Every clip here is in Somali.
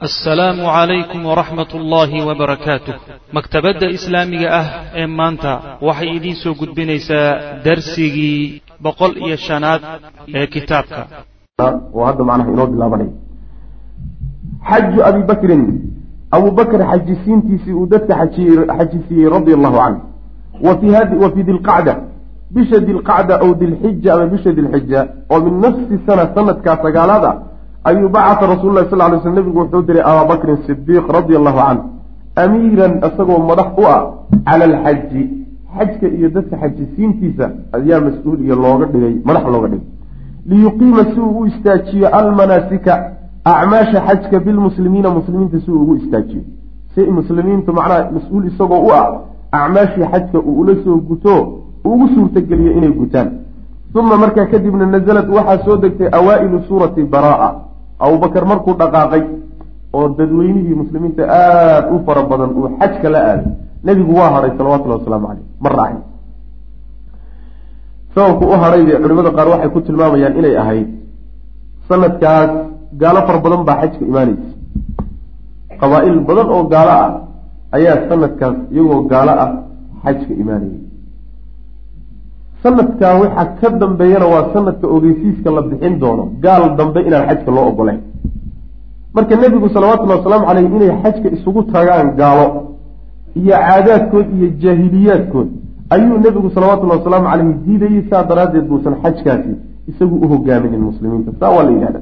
assalaamu calaykum waraxmat ullaahi wabarakaatuh maktabadda islaamiga ah ee maanta waxay idiin soo gudbinaysaa darsigii boqol iyo shanaad ee kitaabka. Oo hadda macnaha inoo bilaabanay. Xaju abi bakrin abu bakr xajisiintiisii uu dadka xajisiiyey radia allahu canh. Wa fii dilqacda. Bisha dilqacda ow dilxija ama bisha dilxija oo min nafsi sana sanadkaa sagaalaad ayuu bacata rasul lah sal ly sl nebigu wuxuu diray abaabakrin sidiiq radia allahu canh amiiran isagoo madax u ah cala alxaji xajka iyo dadka xajisiintiisa ayaa mas'uul iyo looga dhigay madax looga dhigay liyuqiima si uu u istaajiyo almanaasika acmaasha xajka bilmuslimiina muslimiinta si uu ugu istaajiyo si muslimiintu macnaha mas'uul isagoo u ah acmaashii xajka uu ula soo guto ugu suurtageliyo inay gutaan uma markaa kadibna nazalad waxaa soo degtay awaa'ilu suurati baraa abubakar markuu dhaqaaqay oo dadweynihii muslimiinta aada u fara badan uu xajka la aaday nebigu waa hadhay salawatullahi wasalaamu caleyh ma raacin sababku u hadhay bay culimada qaar waxay ku tilmaamayaan inay ahayd sanadkaas gaalo fara badan baa xajka imaanaysa. Qabaa-il badan oo gaalo ah ayaa sanadkaas iyagoo gaalo ah xajka imaanayay sanadkaa waxaa ka dambeeyana waa sanadka ogeysiiska la bixin doono. Gaal dambe inaan xajka loo ogolayn marka nebigu salawatullhi wasalaamu caleyh inay xajka isugu tagaan gaalo iyo caadaadkood iyo jaahiliyaadkood ayuu nebigu salawatullahi wasalaamu caleyhi diidayey saa daraaddeed buusan xajkaasi isagu u hogaamin muslimiinta. Saa waa la yidhahda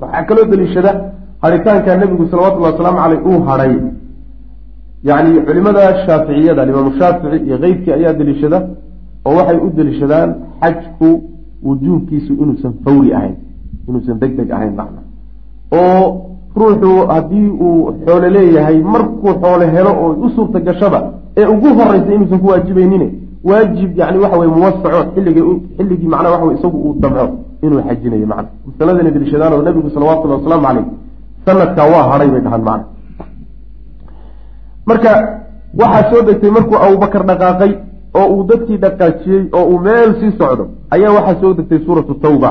waxaa kaloo daliishada haritaankaa nebigu salawatullahi wasalaamu caleyh uu hadhay yacni culimada shaaficiyada alimaamu shaafici iyo keyrkii ayaa daliishada oo waxay u deliishadaan xajku wujuubkiisu inuusan fawri ahayn inuusan deg deg ahayn macna. Oo ruuxu haddii uu xoole leeyahay markuu xoole helo oo u suurta gashaba ee ugu horeysa inuusan ku waajibaynine waajib yani waxa weye muwasaco xilliga xilligii macnaha waxa wey isagu uu damco inuu xajinayo macna. Masaladana deliishadaan oo nabigu salawatullahi wasalaamu caleyh sanadkaa waa hadhay bay dhahaan macna. Marka waxaa soo degtay markuu abubakar dhaqaaqay oo uu dadkii dhaqaajiyey oo uu meel sii socdo ayaa waxaa soo degtay suuratu tawba.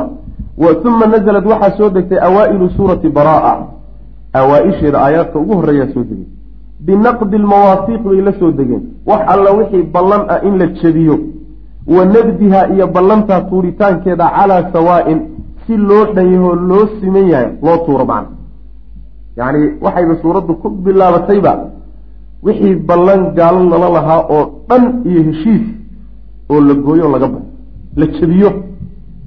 Uma nazalad waxaa soo degtay awaa'ilu suurati baraa awaa-isheeda aayaadka ugu horreeyaa soo degay binaqdi lmawaafiiq bay la soo degeen. Wax alla wixii ballan ah in la jebiyo. Wa nabdiha iyo ballantaa tuuritaankeeda calaa sawaa'in si loo dhanyahoo loo siman yahay loo tuuro macna yacni waxayba suuraddu ku bilaabatayba wixii ballan gaalo lala lahaa oo dhan iyo heshiis oo la gooyo laga baxo. La jebiyo.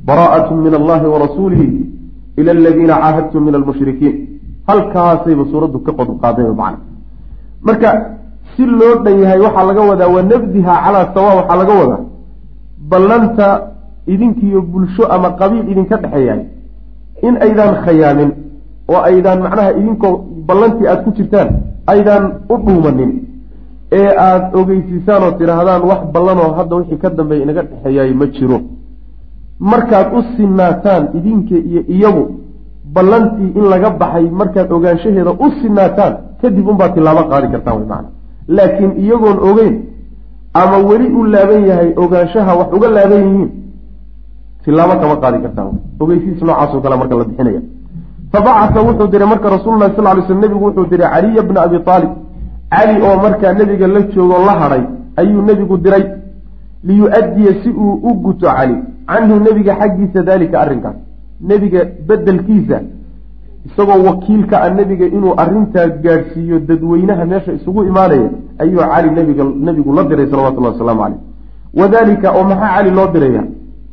Baraa'atu min allahi wa rasuulihi ila aladiina caahadtum min almushrikiin. Halkaasayba suuraddu ka qod qaadayba macna. Marka si loo dhan yahay waxaa laga wadaa wa nabdiha calaa sawa waxaa laga wadaa ballanta idinkiiyo bulsho ama qabiil idinka dhexeeyahay in aydaan khayaamin oo aydaan macnaha idinkoo ballantii aada ku jirtaan aydaan u dhuumanin ee aada ogeysiisaan oo tidhaahdaan wax ballanoo hadda wixii ka dambeeya inaga dhexeeyaay ma jiro. Markaad u sinaataan idinka iyo iyagu ballantii in laga baxay markaad ogaanshaheeda u sinaataan kadib unbaad tilaabo qaadi kartaan way macana laakiin iyagoon ogeyn ama weli u laaban yahay ogaanshaha wax uga laaban yihiin tilaabo kama qaadi kartaan ogeysiis noocaasoo kale marka la bixinaya fabacasa wuxuu diray marka rasuululahi sal ly sl nebigu wuxuu diray caliya bna abi aalib cali oo markaa nebiga la joogoo la hadhay ayuu nebigu diray liyu'addiya si uu u guto cali canhu nebiga xaggiisa daalika arrinkaas nebiga bedelkiisa isagoo wakiilka ah nebiga inuu arrintaa gaadhsiiyo dadweynaha meesha isugu imaanaya ayuu cali nebiga nebigu la diray salawatullahi wasalaamu caleyh wadalika oo maxaa cali loo diraya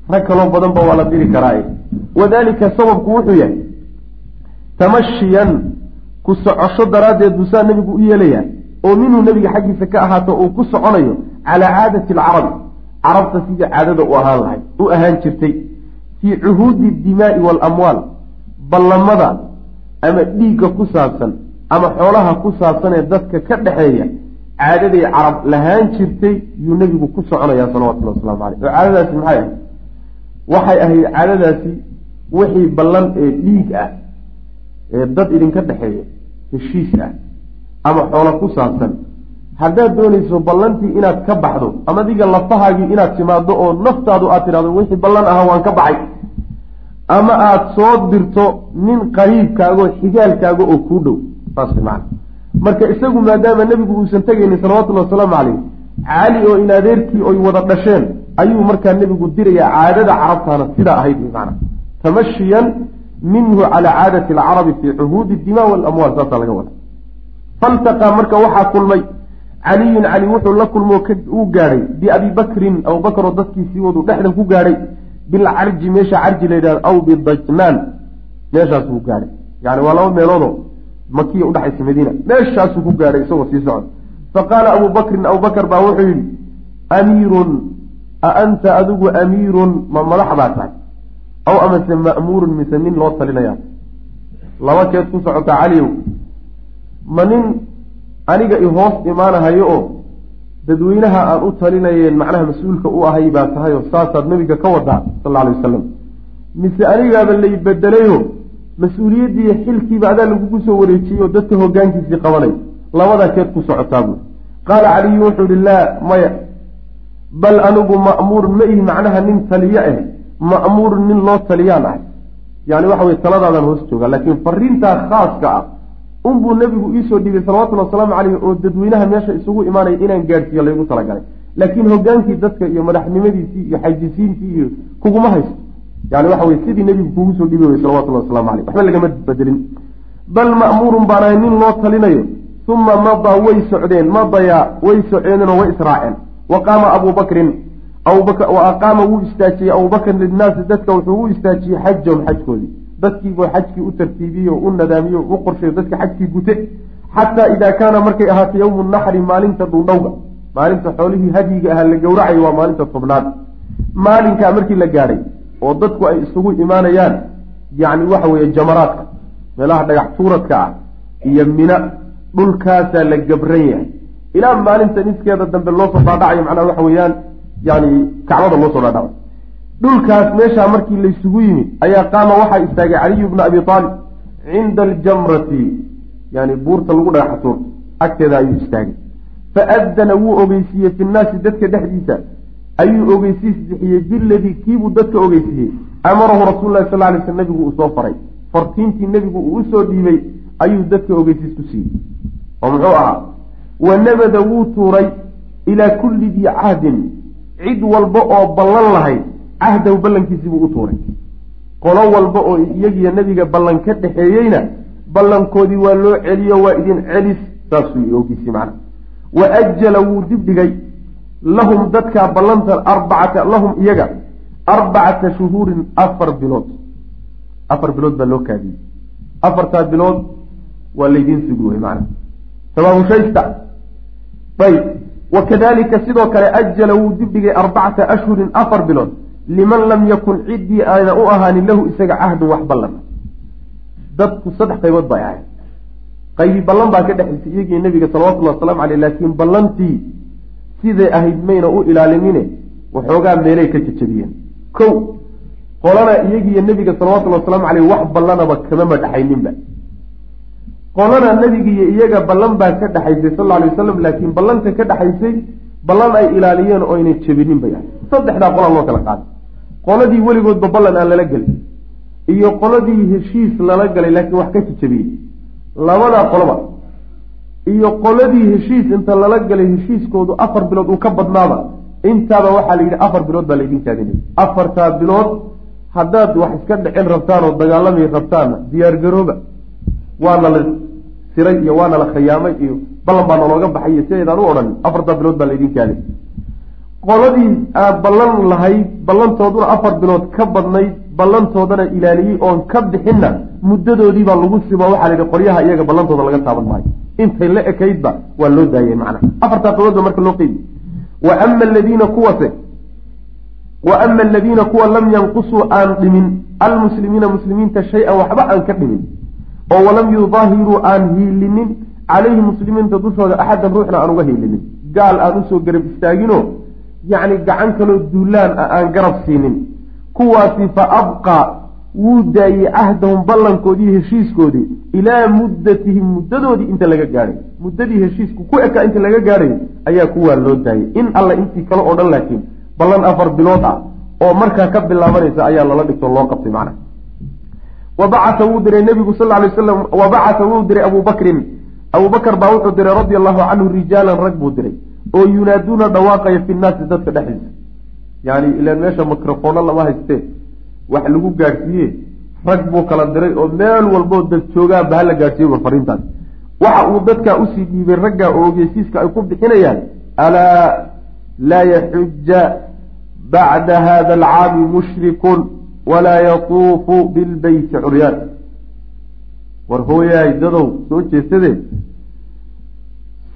rag kaloo badanba waa la diri karaaye wadalika sababku wuxuu yahay tamashiyan ku socosho daraaddeed buu saa nebigu u yeelayaa oo minhu nebiga xaggiisa ka ahaato uu ku soconayo calaa caadati alcarabi carabta sidii caadada u ahaan lahay u ahaan jirtay fii cuhuudi dimaai waalamwaal ballamada ama dhiigga ku saabsan ama xoolaha ku saabsan ee dadka ka dhexeeya caadaday carab lahaan jirtay yuu nebigu ku soconayaa salawatullahi waslamu caleyh oo caadadaasi maxay? Ahayd waxay ahayd caadadaasi wixii ballan ee dhiig ah ee dad idinka dhexeeya heshiis ah ama xoolo ku saabsan haddaad doonayso ballantii inaad ka baxdo ama adiga lafahaagii inaad timaado oo naftaadu aad tidhahdo wixii ballan aha waan ka baxay. Ama aada soo dirto nin qariibkaago xigaalkaaga oo kuu dhow saas man marka isagu maadaama nebigu uusan tegaynin salawatullahi wasalaamu calayh cali oo in adeerkii oy wada dhasheen ayuu markaa nebigu diraya caadada carabtaana sidaa ahayd mana tamashiyan minhu cala caadati alcarabi fii cuhuudi dima walamwaal saasaa laga wada faltaqaa marka waxaa kulmay caliyun cali wuxuu la kulmo uu gaadhay biabi bakrin abubakar oo dadkiisii wadu dhexda ku gaadhay bilcarji meesha carji la yidhahdo aw bidajnaan meeshaasuu gaadhay. Yani waa laba meeloodoo makiya udhexaysa madiina meeshaasuu ku gaadhay isagoo sii socda. Faqaala abu bakrin abubakar baa wuxuu yidhi amiirun a anta adigu amiirun ma madax baa tahay aw amase ma'muurun mise nin loo talinayaa. Laba keed ku socotaa caliyow ma nin aniga i hoos imaanahayo oo dadweynaha aan u talinayeen macnaha mas'uulka u ahay baa tahay oo saasaad nabiga ka wadaa sal alay wasalam mise anigaaba lay bedelayo mas'uuliyaddii xilkiiba adaa lagugu soo wareejiyey oo dadka hoggaankiisii qabanay. Labadaa keed ku socotaa buui qaala caliyu wuxuu ihi laa maya bal anigu ma'muurun ma ihi macnaha nin taliyo ah ma'muurun nin loo taliyaan ah yani waxa weye taladaadaan hoos jooga laakiin fariintaa khaaska ah unbuu nebigu iisoo dhibay salawatullhi wasalaamu caleyh oo dadweynaha meesha isugu imaanaya inaan gaadhsiiyo laygu talagalay. Laakiin hogaankii dadka iyo madaxnimadiisii iyo xajisiintii iyo kuguma haysto. Yani waxa weye sidii nebigu kugu soo dhibi wey salawatullahi waslamu caleyh waxba lagama bedelin. Bal ma'muurun baanahay nin loo talinayo. Uma madaa way socdeen madayaa way socdeenoo way israaceen. Wa qaama abuu bakrin wa aqaama wuu istaajiyey abubakrin linnaasi dadka wuxuu u istaajiyey xajahum xajkoodii. Dadkiibuu xajkii u tartiibiyey oo u nadaamiyey oo u qorsheeyo dadka xajkii gute. Xataa idaa kaana markay ahaatay yowmu naxri maalinta dhuldhowga maalinta xoolihii hadyiga ahaa la gowracayo waa maalinta tobnaad. Maalinkaa markii la gaadhay oo dadku ay isugu imaanayaan yacni waxa weeye jamaraadka meelaha dhagax tuuradka ah iyo mina dhulkaasaa la gabran yahay. Ilaa maalinta niskeeda dambe loo soo dhaadhacayo macnaha waxa weeyaan yani kacbada loo soo dhaadhacayo dhulkaas meeshaa markii laysugu yimid ayaa qaama waxaa istaagay caliyu bna abi aalib cinda aljamrati yani buurta lagu dhagaxa tuurta agteeda ayuu istaagay. Faadana wuu ogeysiiyey fi nnaasi dadka dhexdiisa ayuu ogeysiis bixiyey biladii kiibuu dadka ogeysiiyey? Amarahu rasuulu lahi sal lay sl nabigu uu soo faray. Fartiintii nebigu uu u soo dhiibay ayuu dadka ogeysiis ku siiyey. Oo muxuu ahaa? Wa nabada wuu tuuray ilaa kulli dii cahdin cid walba oo ballan lahayd cahdahu ballankiisibuu u tuuray. Qolo walba oo iyagiyo nebiga ballan ka dhexeeyeyna ballankoodii waa loo celiyo waa idin celis saasuu ogeysiye macna. Wa ajala wuu dibdhigay lahum dadkaa ballanta arbacata lahum iyaga arbacata shuhuurin afar bilood. Afar bilood baa loo kaadiyey. Afartaa bilood waa laydiin sugi wey macna. Tabaabushaysta ayb wakadalika sidoo kale ajala wuu dibdhigay arbacata ashhurin afar bilood. Liman lam yakun ciddii aana u ahaanin lahu isaga cahdun wax ballan. Dadku saddex qaybood bay ahayd. Qaybi ballan baa ka dhexaysay iyagii nebiga salawatullhi wasalaamu caleyh laakiin ballantii siday ahayd mayna u ilaalinine waxoogaa meelay ka jejabiyeen kow qolana iyagiiyo nebiga salawatullhi wasalaamu caleyh wax ballanaba kamama dhexayninba qolana nebigiiyo iyaga ballan baa ka dhexaysay sal alay wasalam laakiin ballanta ka dhexaysay ballan ay ilaaliyeen oo ayna jebinin bay ahayd saddexdaa qolaa loo kala qaaday. Qoladii weligoodba ballan aan lala gelin iyo qoladii heshiis lala galay laakiin wax ka jejabiyey labadaa qoloba iyo qoladii heshiis inta lala galay heshiiskoodu afar bilood uu ka badnaaba intaaba waxaa la yidhi afar bilood baa laydin kaadinay afartaa bilood haddaad wax iska dhicin rabtaan oo dagaalamay rabtaanna diyaargarooba waana la siray iyo waana la khayaamay iyo ballan baa nalooga baxay iyo sidaydaan u odhan afartaa bilood baa laydin kaaday qoladii aad ballan lahayd ballantooduna afar bilood ka badnayd ballantoodana ilaaliyey oon ka bixinna muddadoodii baa lagu sibo waxaa la yidhi qolyaha iyaga ballantooda laga taaban maayo. Intay la ekaydba waa loo daayay macnaha. Afartaa bilood ba marka loo qeybi. Wa ama aladiina kuwase wa ama aladiina kuwa lam yanqusuu aan dhimin almuslimiina muslimiinta shay-an waxba aan ka dhimin oo walam yudaahiruu aan hiilinin calayhi muslimiinta dushooda axadan ruuxna aan uga hiilinin. Gaal aan u soo garab istaaginoo yacni gacan kaloo duulaan ah aan garab siinin. Kuwaasi fa abqaa wuu daayey cahdahum ballankoodii heshiiskoodii ilaa muddatihim muddadoodii inta laga gaadhay muddadii heshiisku ku ekaa inta laga gaadhay ayaa kuwaa loo daayay in alla intii kale oo dhan laakiin ballan afar bilood ah oo markaa ka bilaabanaysa ayaa lala dhigto loo qabtay macnaha wa bacata wuu diray nebigu sal ly wasalam wa bacata wuu diray abuu bakrin abuu bakar baa wuxuu diray radia allahu canhu rijaalan rag buu diray oo yunaaduuna dhawaaqaya fi nnaasi dadka dhexdiisa yani ilaan meesha microfoona lama haystee wax lagu gaadhsiiye rag buu kala diray oo meel walboo dad joogaanba hala gaadhsiiye war fariintaas waxa uu dadkaa u sii dhiibay ragga oo ogeysiiska ay ku bixinayaan alaa laa yaxuja bacda hada alcaami mushrikun walaa yatuufu bilbeyti curyaan war hooyahay dadow soo jeesadee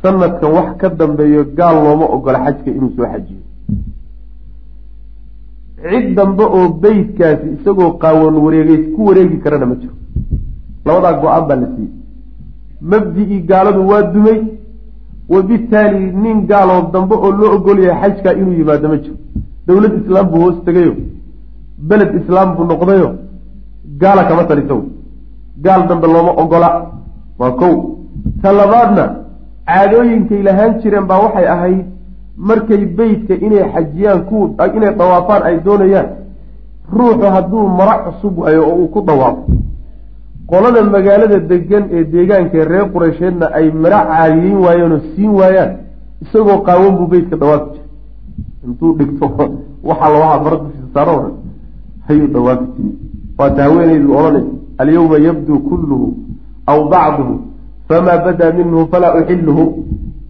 sanadkan wax ka dambeeyo gaal looma ogola xajka inuu soo xajiyo. Cid dambe oo beytkaasi isagoo qaawan wareegeys ku wareegi karana ma jiro. Labadaa go'aan baa la siiyey. Mabdi-ii gaaladu waa dumay wabitaali nin gaaloo dambe oo loo ogol yahay xajkaa inuu yimaado ma jiro. Dowlad islaam buu hoos tegayo beled islaam buu noqdayo gaala kama taliso. Gaal dambe looma ogola. Waa kow. Ta labaadna caadooyinkay lahaan jireen baa waxay ahayd markay beytka inay xajiyaan ku inay dawaafaan ay doonayaan ruuxu hadduu mara cusub waayo oo uu ku dawaafo qolada magaalada degan ee deegaankae reer qureysheedna ay mara caadiyeyn waayeen oo siin waayaan isagoo qaawan buu beytka dawaafi jiray. Intuu dhigto waxaa lawaxaa mara dushiisa saaro hayuu dawaafi jiri waata haweeneydu odhanaysa alyawma yabduu kulluhu aw bacduhu famaa badaa minhu falaa uxiluhu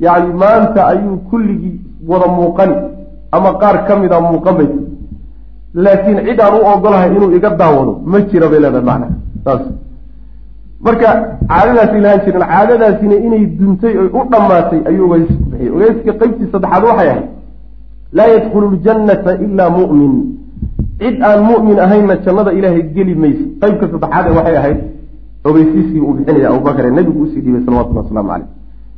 yacni maanta ayuu kulligii wada muuqani ama qaar ka mida muuqan laakiin cid aan u ogolahay inuu iga daawado ma jira bay leedahay macnaha. Saas. Marka caadadaasay lahaan jireen caadadaasina inay duntay oy u dhammaatay ayuu ogeysi ku bixiyay ogeyska qeybtii saddexaad waxay ahayd laa yadkhulu ljannata ilaa mu'min cid aan mu'min ahaynna jannada ilaahay geli mayso. Qeybka saddexaad ee waxay ahayd ogeysiiskii uu bixinaya abubakar ee nabigu u sii dhiibay salawatullah waslamu caleyh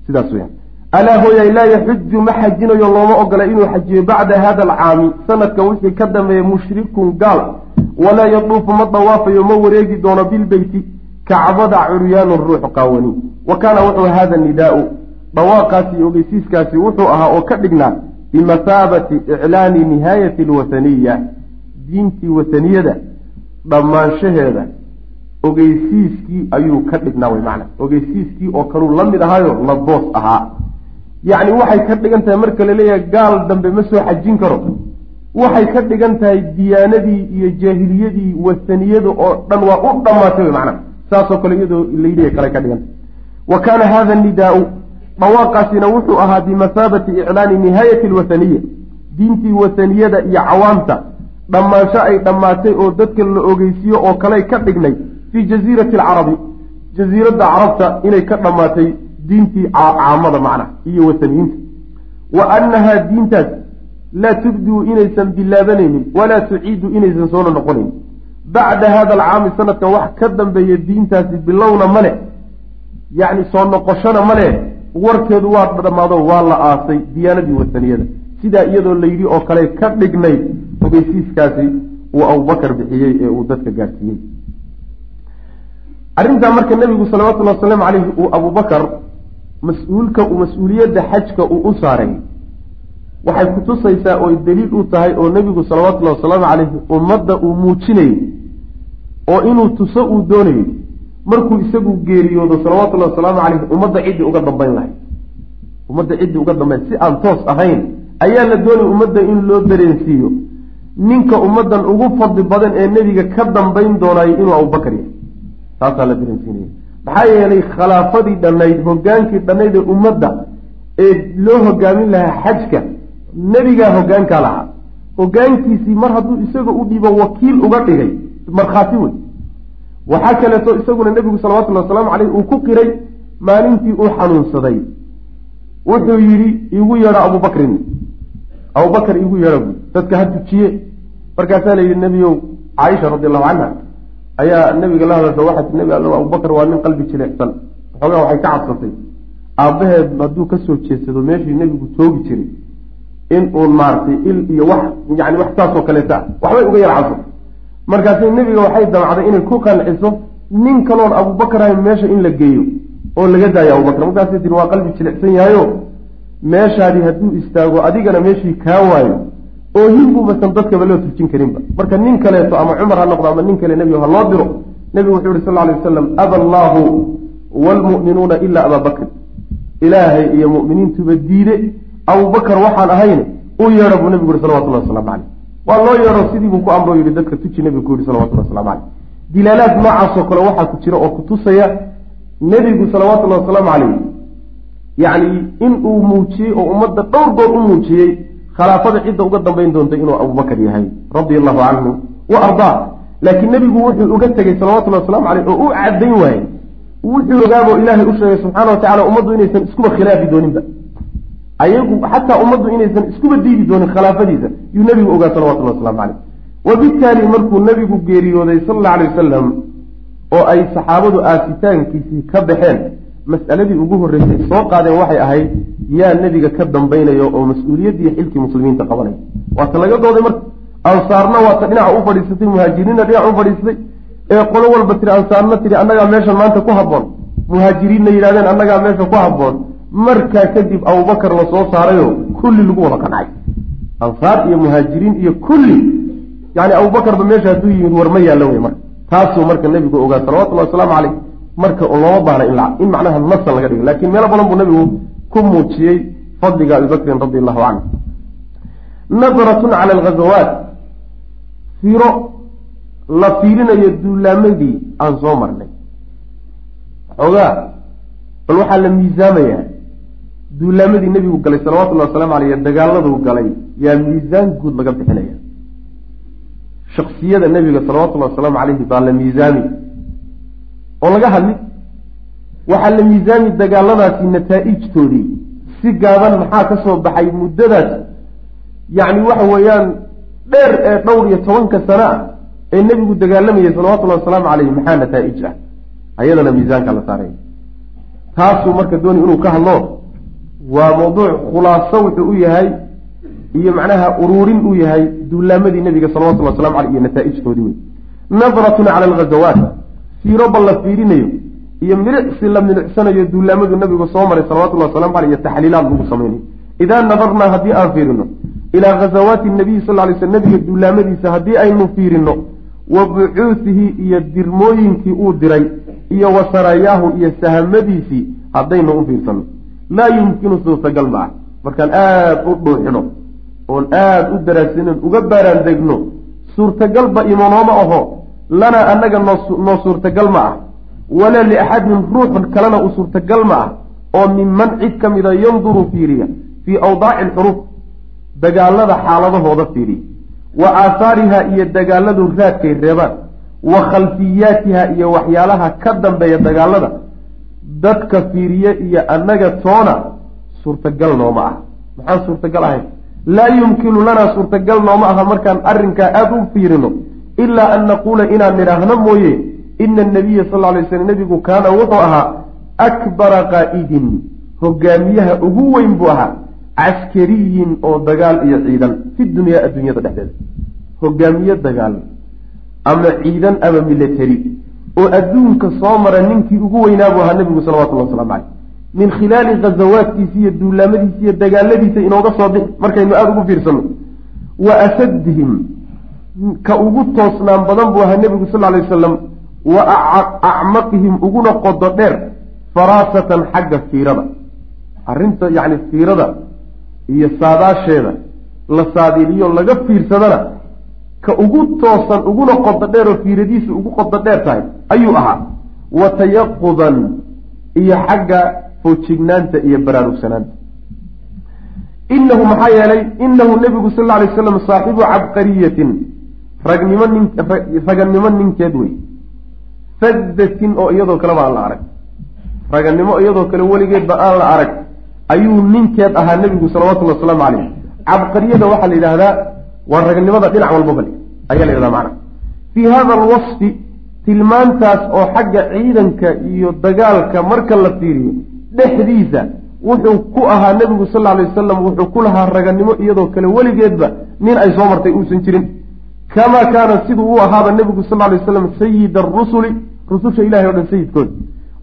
sidaas weyaan alaa hooyay laa yaxuju ma xajinayo looma ogola inuu xajiyo bacda hada alcaami sanadkan wixii ka dambeeya mushrikun gaal. Walaa yaduufu ma dawaafayo ma wareegi doono bilbeyti kacbada curyaanun ruuxu qaawani. Wa kaana wuxuu hada nidaau. Dhawaaqaasi iyo ogeysiiskaasi wuxuu ahaa oo ka dhignaa. Bimasaabati iclaani nihaayati alwathaniya diintii wataniyada dhammaanshaheeda ogeysiiskii ayuu ka dhignaa way macna. Ogeysiiskii oo kaluu la mid ahaayo la boos ahaa. Yacni waxay ka dhigan tahay marka la leeyahay gaal dambe ma soo xajin karo. Waxay ka dhigan tahay diyaanadii iyo jaahiliyadii wasaniyada oo dhan waa u dhammaatay way macna. Saasoo kale iyadoo layidhi kale ka dhiganta wa kaana hada nidaau dhawaaqaasina wuxuu ahaa bimasaabati iclaani nihaayati alwathaniya diintii wasaniyada iyo cawaamta dhammaansho ay dhammaatay oo dadka la ogeysiiyo oo kaley ka dhignay fii jaziirati alcarabi jaziiradda carabta inay ka dhammaatay diintii caamada macna iyo wasaniyiinta. Wa annahaa diintaas laa tubduu inaysan bilaabanaynin walaa tuciidu inaysan soona noqonayn. Bacda hada alcaami sanadkan wax ka dambeeya diintaasi bilowna male yacni soo noqoshona male warkeedu waa dhammaado waa la aasay diyaanadii wasaniyada sidaa iyadoo layidhi oo kale ka dhignay ogeysiiskaasi uu abubakar bixiyey ee uu dadka gaadhsiiyey arrintaa marka nebigu salawatullahi wasalaamu caleyhi uu abubakar mas'uulka uu mas'uuliyadda xajka uu u saaray waxay kutusaysaa oy daliil u tahay oo nebigu salawatullahi wasalaamu caleyhi ummadda uu muujinayey oo inuu tuso uu doonayey markuu isagu geeriyoodo salawatullahi wasalaamu caleyhi ummadda ciddii uga dambayn lahay. Ummadda ciddii uga dambayn si aan toos ahayn ayaa la doonay ummadda in loo dareensiiyo. Ninka ummaddan ugu fadli badan ee nebiga ka dambayn doonaayo inuu abubakar yahay. Taasaa la dareensiinaya. Maxaa yeelay khilaafadii dhannayd hogaankii dhannayd ee ummadda ee loo hogaamin lahaa xajka nebigaa hogaankaa lahaa. Hogaankiisii mar hadduu isaga u dhiibo wakiil uga dhigay markhaati wey waxaa kaleeto isaguna nebigu salawatullahi wasalaamu caleyh uu ku qiray maalintii uu xanuunsaday. Wuxuu yidhi iigu yeedha abubakrin abubakar iigu yeedha buy dadka ha tujiye markaasaa la yidhi nebiyow caaisha radi allahu canha ayaa nabiga la hadasho waxaa tii nebi allow abubakar waa nin qalbi jilicsan waxoogaa waxay ka cabsatay. Aabbaheed hadduu ka soo jeedsado meeshii nebigu toogi jiray in uun maaragtay il iyo wax yani wax saasoo kaleeta ah waxbay uga yar cabsatay markaasi nebiga waxay damcday inay ku qanciso nin kaloon abubakar ahayn meesha in la geeyo oo laga daayo abubakar. Markaasay tiri waa qalbi jilicsan yahayo meeshaadii hadduu istaago adigana meeshii kaa waayo oo hinbuubasan dadkaba loo tujin karinba. Marka nin kaleeto ama cumar ha noqdo ama nin kale nebigo ha loo diro nebigu wuxuu yihi sal ly wasalam aba allaahu waalmu'minuuna ilaa abaa bakrin ilaahay iyo mu'miniintuba diide abubakar waxaan ahayne u yeedho buu nebigu yihi salawatullahi waslamu caleyh waa loo yeedho sidii buu ku amroo yihi dadka tuji nebigu ku yihi salawatullahi waslamu caleyh dilaalaad noocaasoo kale waxaa ku jira oo ku tusaya nebigu salawatullahi wasalaamu caleyh yacni in uu muujiyey oo ummadda dhowr goor u muujiyey khilaafada cidda uga dambayn doonta inuu abubakar yahay radia allahu canhu wa ardaa laakiin nebigu wuxuu uga tegey salawatullahi waslamu caleyh oo u caddayn waayey. Wuxuu ogaaboo ilaahay u sheegay subxaana wa tacala ummaddu inaysan iskuba khilaafi dooninba. Ayagu xataa ummaddu inaysan iskuba diidi doonin khilaafadiisa yuu nebigu ogaa salawatullahi waslamu caleyh wabittaali markuu nebigu geeriyooday sal alla alay wasalam oo ay saxaabadu aasitaankiisii ka baxeen mas'aladii ugu horreysay soo qaadeen waxay ahayd yaa nebiga ka dambaynayo oo mas'uuliyaddii xilkii muslimiinta qabanaya waata laga dooday marka ansaarna waata dhinaca u fadhiisatay muhaajiriinna dhinaca u fadhiisatay ee qolo walba tiri ansaarna tiri annagaa meeshan maanta ku habboon. Muhaajiriinna yidhahdeen annagaa meesha ku habboon. Markaa kadib abubakar la soo saarayo kulli lagu wada qancay ansaar iyo muhaajiriin iyo kulli. Yani abubakarba meesha hadduu yimid war ma yaallo wey marka. Taasuu marka nebigu ogaa salawatullahi wasalaamu caleyh marka looma baahna in macnaha nasan laga dhigo. Lakin meelo badan buu nebigu ku muujiyey fadliga abibakrin radi allahu canhu nadratun cala alghazawaat fiiro la fiirinayo duulaamadii aan soo marnay. Xoogaa bal waxaa la miisaamayaa duulaamadii nebigu galay salawatullahi wasalaamu aleyh dagaaladuu galay yaa miisaan guud laga bixinaya. Shaksiyada nebiga salawatullahi wasalaamu caleyhi baa la miisaami oo laga hadli. Waxaa la miisaami dagaaladaasi nataa-ijtoodii si gaaban maxaa ka soo baxay muddadaas? Yacni waxa weeyaan dheer ee dhowr iyo tobanka sano ah ee nebigu dagaalamayay salawatullahi wasalaamu caleyhi maxaa nataa-ij ah? Ayadana miisaanka la saaray. Taasuu marka dooni inuu ka hadlo waa mawduuc khulaaso wuxuu u yahay iyo macnaha uruurin uu yahay duulaamadii nebiga salawatullhi waslamu aleyh iyo nataa-ijtoodii wey nadratun cala alghazawaat fiiro bal la fiirinayo iyo milicsi la milicsanayo duulaamadu nabigu soo maray salawatullahi wasalamu aleyh iyo taxliilaad lagu samaynayo idaa nadarnaa haddii aan fiirino ilaa ghazawaati nabiyi sal lay sl nabiga duulaamadiisa haddii aynu fiirino wa bucuusihi iyo dirmooyinkii uu diray iyo wa sarayaahu iyo sahamadiisii haddaynu u fiirsano. Laa yumkinu suurtagal ma ah markaan aada u dhuuxino oon aada u daraasinon uga baaraan degno suurtagalba imanooma aho lanaa annaga noo suurtagal ma ah. Walaa liaxadin ruuxun kalena u suurtagal ma ah oo minman cid ka mida yanduru fiiriya fii awdaaci alxuruuf dagaalada xaaladahooda fiiriya. Wa aahaariha iyo dagaaladu raadkay reebaan. Wa khalfiyaatiha iyo waxyaalaha ka dambeeya dagaalada dadka fiiriye iyo annaga toona suurtagal nooma ah. Maxaan suurtagal ahayn laa yumkinu lanaa suurtagal nooma aha markaan arrinkaa aada u fiirino ilaa an naquula inaan nidhaahno mooye ina anabiya sal ly slam nebigu kaana wuxuu ahaa akbara qaa'idin hogaamiyaha ugu weyn buu ahaa caskariyin oo dagaal iyo ciidan fi dunyaa adduunyada dhexdeeda hogaamiye dagaal ama ciidan ama military oo adduunka soo mara ninkii ugu weynaa buu ahaa nebigu salawatullahi waslamu caleyh min khilaali ghazawaadkiisa iyo duulaamadiisa iyo dagaaladiisa inooga soo bixi markaynu aada ugu fiirsano wa asaddihim ka ugu toosnaan badan buu ahaa nebigu sal lay wasalam wa acmaqihim uguna qodo dheer faraasatan xagga fiirada. Arrinta yacni fiirada iyo saadaasheeda la saadiiliyo laga fiirsadana ka ugu toosan uguna qodo dheer oo fiiradiisu ugu qodo dheer tahay ayuu ahaa. Wa tayaqudan iyo xagga foojignaanta iyo baraarugsanaanta. Inahu maxaa yeelay inahu nebigu sal lla alay slam saaxibu cabqariyatin ragnimo nin raganimo ninkeed wey fadatin oo iyadoo kaleba aan la arag. Raganimo iyadoo kale weligeedba aan la arag. Ayuu ninkeed ahaa nebigu salawatullhi wasalaamu caleyh cabqariyada waxaa la yidhaahdaa waa raganimada dhinac walba bal ayaa la yidhahda macna. Fii hada alwasfi tilmaantaas oo xagga ciidanka iyo dagaalka marka la fiiriyo dhexdiisa wuxuu ku ahaa nebigu sal lla alay wasalam wuxuu ku lahaa raganimo iyadoo kale weligeedba nin ay soo martay uusan jirin kamaa kaana siduu u ahaaba nebigu sal lay waslam sayida arusuli rususha ilahay o dhan sayidkooda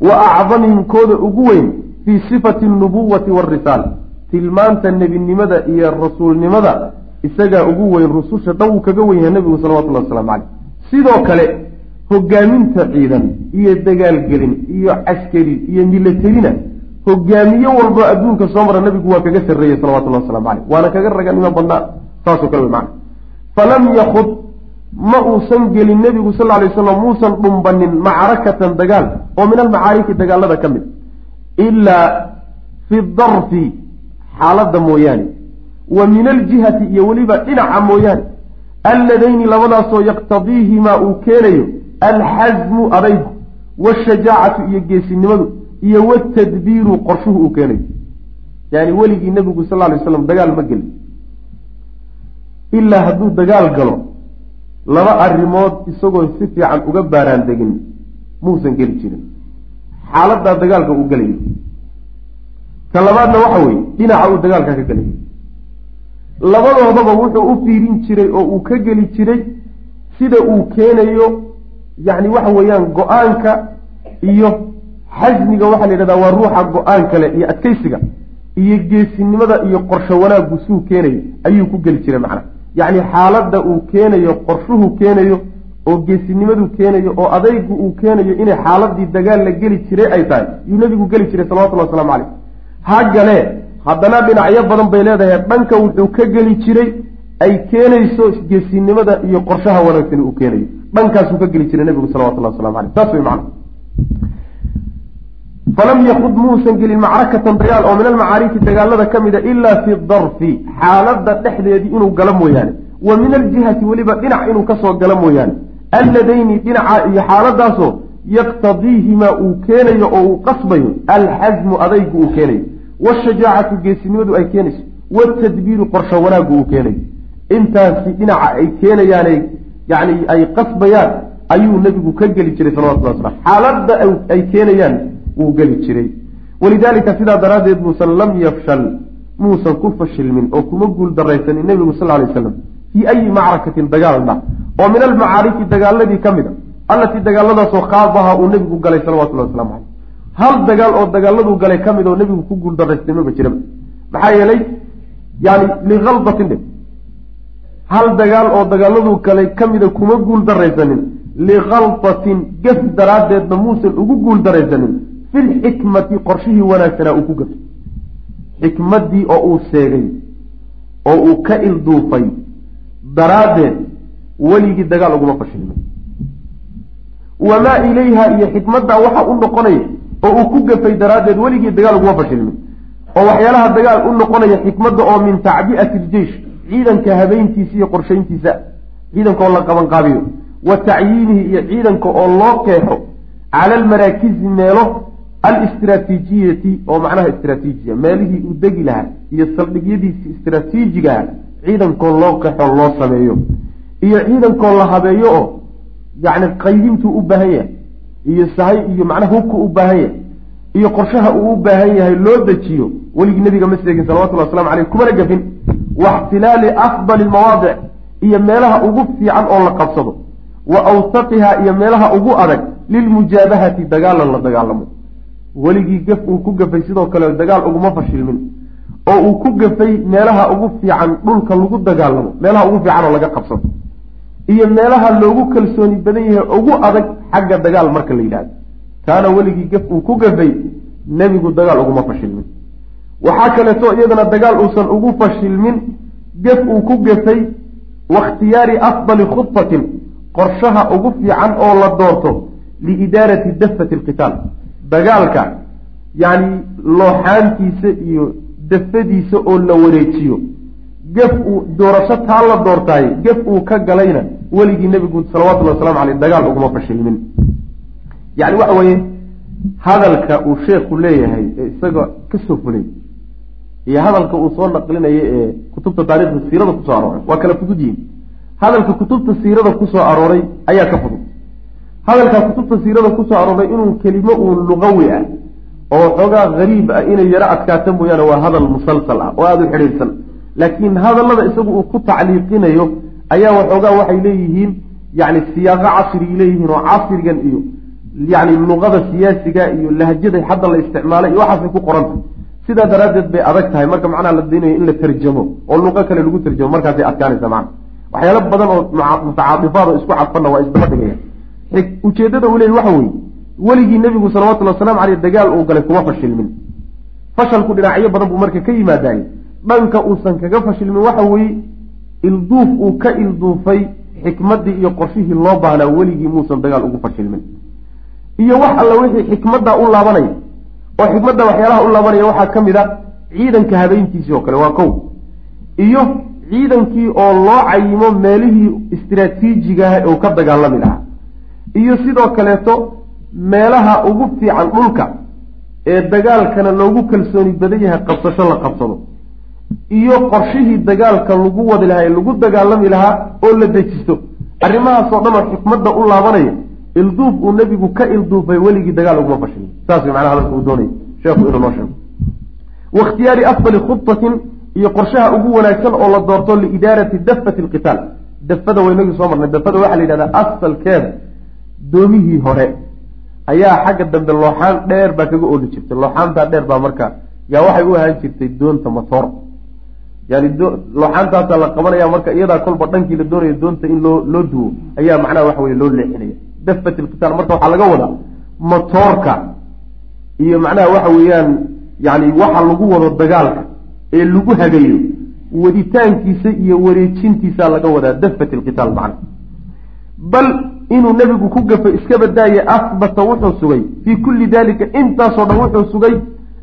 wa acdamihim kooda ugu weyn fii sifati alnubuwati waarisaala tilmaanta nebinimada iyo rasuulnimada isagaa ugu weyn rususha dhan wuu kaga wen yahay nebigu salawatullahi waslamu caleyh sidoo kale hogaaminta ciidan iyo dagaalgelin iyo caskari iyo milatarina hogaamiye walbo adduunka soo mara nabigu waa kaga sarreeyey salawatullahi waslamu caleyh waana kaga raganimo badnaa saasoo kale wey macana falam yakud ma uusan gelin nebigu sal alay slam muusan dhumbanin macrakatan dagaal oo min almacaariki dagaalada ka mid ilaa fi darfi xaaladda mooyaane wa min aljihati iyo weliba dhinaca mooyaane alladayni labadaasoo yaqtadiihimaa uu keenayo alxasmu adaygu washajaacatu iyo geesinimadu iyo watadbiiru qorshuhu uu keenayo. Yani weligii nebigu sal ly slam dagaal ma gelin ilaa hadduu dagaal galo laba arrimood isagoo si fiican uga baaraan degin muusan geli jirin. Xaaladaa dagaalka uu gelayo ka labaadna waxa weeye dhinaca uu dagaalka ka gelayo labadoodaba wuxuu u fiirin jiray oo uu ka geli jiray sida uu keenayo yacni waxa weeyaan go'aanka iyo xasmiga waxaa la yidhahdaa waa ruuxa go'aan kale iyo adkaysiga iyo geesinimada iyo qorsho wanaaggu suu keenayo ayuu ku geli jiray macna yacni xaaladda uu keenayo qorshuhu keenayo oo geesinimadu keenayo oo adaygu uu keenayo inay xaaladii dagaal la geli jiray ay tahay. Yuu nebigu geli jiray salawatullhi waslamu caleyh haggale haddana dhinacyo badan bay leedahay. Dhanka wuxuu ka geli jiray ay keenayso geesinimada iyo qorshaha wanaagsan uu keenayo. Dhankaasuu ka geli jiray nebigu salawatullahi waslamu caleyh saas wey macna falam yakud muusan gelin macrakatan dagaal oo min almacaariki dagaalada ka mida ilaa fi darfi xaaladda dhexdeedii inuu galo mooyaane wa min aljihati weliba dhinac inuu ka soo galo mooyaane alladayni dhinaca iyo xaaladaasoo yaqtadiihimaa uu keenayo oo uu qasbayo alxasmu adaygu uu keenayo washajaacatu geesinimadu ay keenayso watadbiiru qorsho wanaaggu uu keenayo intaasi dhinaca ay keenayaane yani ay qasbayaan ayuu nebigu ka geli jiray salawatullah waslam xaaladda ay keenayaan wuu geli jiray. Walidaalika sidaa daraaddeed muusan lam yafshal. Muusan ku fashilmin oo kuma guul daraysanin nebigu sal lay slam fii ayi macrakatin dagaalna oo min almacaariki dagaaladii ka mid a allatii dagaaladaasoo khaabaha uu nebigu galay salawatullahi waslamu caleyh hal dagaal oo dagaaladuu galay ka mid oo nebigu ku guul daraystay maba jiraba maxaa yeelay yani likaldatin dhe hal dagaal oo dagaaladuu galay ka mida kuma guul daraysanin likaldatin gef daraaddeedna muusan ugu guul daraysanin fi lxikmati qorshihii wanaagsanaa uu ku gafay xikmaddii oo uu sheegay oo uu ka ilduufay daraaddeed weligii dagaal uguma fashilmay wamaa ilayha iyo xikmaddaa waxa u noqonaya oo uu ku gafay daraaddeed weligii dagaal uguma fashilmin oo waxyaalaha dagaal u noqonaya xikmadda oo min tacbi'ati iljeish ciidanka habeyntiisa iyo qorshayntiisa ciidanka oo la qabanqaabiyo wa tacyiinihi iyo ciidanka oo loo qeexo cala almaraakizi meelo alistraatiijiyati oo macnaha istraatiijiya meelihii uu degi lahaa iyo saldhigyadiisii istraatiijigaha ciidankoo loo qexo loo sameeyo. Iyo ciidankoo la habeeyo oo yacni qaydintuu u baahan yahay iyo sahay iyo macnaha hubku u baahan yahay iyo qorshaha uu u baahan yahay loo dejiyo weligii nabiga ma sheegin salawatullah waslamu caleyh kumana gafin waxtilaali afdali lmawaadic iyo meelaha ugu fiican oo la qabsado. Wa awsaqiha iyo meelaha ugu adag lilmujaabahati dagaalan la dagaalamo weligii gaf uu ku gafay sidoo kale dagaal uguma fashilmin oo uu ku gafay meelaha ugu fiican dhulka lagu dagaalamo meelaha ugu fiican oo laga qabsado iyo meelaha loogu kalsooni badan yahay ugu adag xagga dagaal marka la yidhahdo kaana weligii gaf uu ku gafay nebigu dagaal uguma fashilmin. Waxaa kaleeto iyadana dagaal uusan ugu fashilmin gaf uu ku gafay wakhtiyaari afdali khudfatin qorshaha ugu fiican oo la doorto liidaarati dafati alqitaal dagaalka yacni looxaantiisa iyo dafadiisa oo la wareejiyo. Gaf uu doorasho taa la doortaaye gaf uu ka galayna weligii nebigu salawatullhi waslamu caleyh dagaal uguma fashilmin. Yacni waxa weeye hadalka uu sheekhu leeyahay ee isaga ka soo fulay iyo hadalka uu soo naqlinayo ee kutubta taarikhda siirada ku soo arooray waa kala fudud yihiin hadalka kutubta siirada ku soo arooray ayaa ka fudud hadalkaa kutubta siirada ku soo arooray inuu kelimo uun luqawi ah oo xoogaa hariib ah inay yaro adkaata mooyaane waa hadal musalsal ah oo aada u xidhiidhsan. Laakiin hadallada isagu uu ku tacliiqinayo ayaa waxoogaa waxay leeyihiin yani siyaaqo casrigay leeyihiin oo casrigan iyo yani luqada siyaasiga iyo lahjaday hadda la isticmaalay iyo waxaasay ku qoranta. Sidaa daraaddeed bay adag tahay marka macnaha la daynayo in la tarjamo oo luqo kale lagu tarjamo markaasay adkaanaysa macna. Waxyaalo badan oo mutacaadifaad oo isku cadfanna waa isdaba dhigaya ujeeddada uu leeyay waxa weeye weligii nebigu salawatullhi wasalaamu caleyh dagaal uu galay kuma fashilmin. Fashalku dhinacyo badan buu marka ka yimaadaayey dhanka uusan kaga fashilmin waxa weeye ilduuf uu ka ilduufay xikmaddii iyo qorshihii loo baahnaa weligii muusan dagaal ugu fashilmin. Iyo wax alla wixii xikmaddaa u laabanaya oo xikmadda waxyaalaha u laabanaya waxaa ka mid a ciidanka habeyntiisii oo kale waa kow. Iyo ciidankii oo loo cayimo meelihii istiraatiijigaah oo ka dagaalami lahaa iyo sidoo kaleeto meelaha ugu fiican dhulka ee dagaalkana loogu kalsooni badan yahay qabsasho la qabsado iyo qorshihii dagaalka lagu wadi lahaa ee lagu dagaalami lahaa oo la dejisto arrimahaasoo dhan oo xikmadda u laabanaya ilduuf uu nebigu ka ilduufay weligii dagaal uguma fashilin saas macnaha hadalka uu doonay sheekhu inuu noo sheego. Wakhtiyaari afdali khutatin iyo qorshaha ugu wanaagsan oo la doorto liidaarati dafati alqitaal dafada waynagii soo marnay. Dafada waxaa la yidhahdaa asalkeeda doomihii hore ayaa xagga dambe looxaan dheer baa kaga ooli jirtay. Looxaantaa dheer baa marka yaa waxay u ahaan jirtay doonta matoor. Yani looxaantaasaa la qabanaya marka iyadaa kolba dhankii la doonayo doonta in loo loo duwo ayaa macnaha waxa weye loo leexinaya. Dafat ilqitaal marka waxaa laga wadaa matoorka iyo macnaha waxa weeyaan yani waxa lagu wado dagaalka ee lagu hagayo waditaankiisa iyo wareejintiisaa laga wadaa dafat ilqitaal macna. Bal inuu nebigu ku gafo iska badaaye ahbata wuxuu sugay. Fii kulli dalika intaasoo dhan wuxuu sugay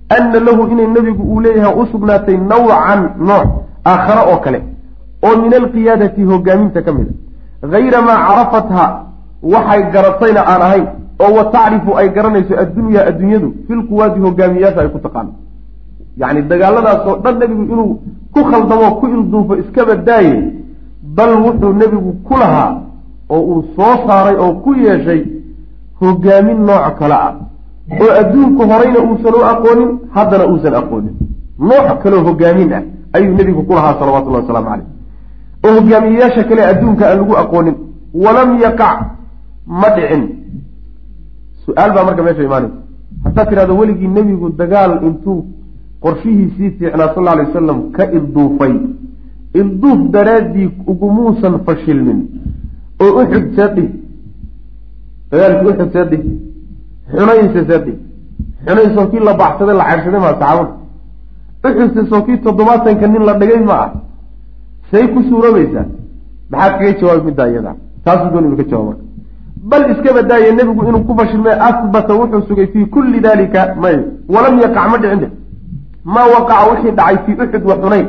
ana lahu inay nebigu uu leeyahay u sugnaatay nawcan nooc aakhare oo kale oo min alqiyaadati hogaaminta ka mid a hayra maa carafatha waxay garatayna aan ahayn oo wa tacrifu ay garanayso addunyaa adduunyadu filquwaadi hogaamiyayaasha ay ku taqaano yacni dagaaladaasoo dhan nebigu inuu ku khaldamo ku ilduufo iska badaaye bal wuxuu nebigu ku lahaa oo uu soo saaray oo ku yeeshay hogaamin nooc kale ah. Oo adduunku horeyna uusan u aqoonin haddana uusan aqoonin. Nooc kaleo hogaamin ah ayuu nebigu ku lahaa salawatullahi wasalaamu caleyh oo hogaamiyeyaasha kale adduunka aan lagu aqoonin walam yaqac ma dhicin. Su'aal baa marka meesha imaanaysa haddaad tidhahdo weligii nebigu dagaal intuu qorshihiisii fiicnaa sal alay wasalam ka ilduufay ilduuf daraaddii ugumuusan fashilmin oo uxud seedhi dagaalkii uxud seedhi xunaynse seedhi xunayn soo kii la baxsaday la caydhsaday maa saxaabada uxudse soo kii toddobaatanka nin la dhigay ma ah. Say ku suuroobaysaa maxaad kaga jawaabi middaa iyada taasuu doon inu ka jawaab marka. Bal iska badaaye nebigu inuu ku fashilmay ahbata wuxuu sugay fii kulli dalika may. Walam yaqac ma dhicin de maa waqaca wixii dhacay fii uxud wa xunayn.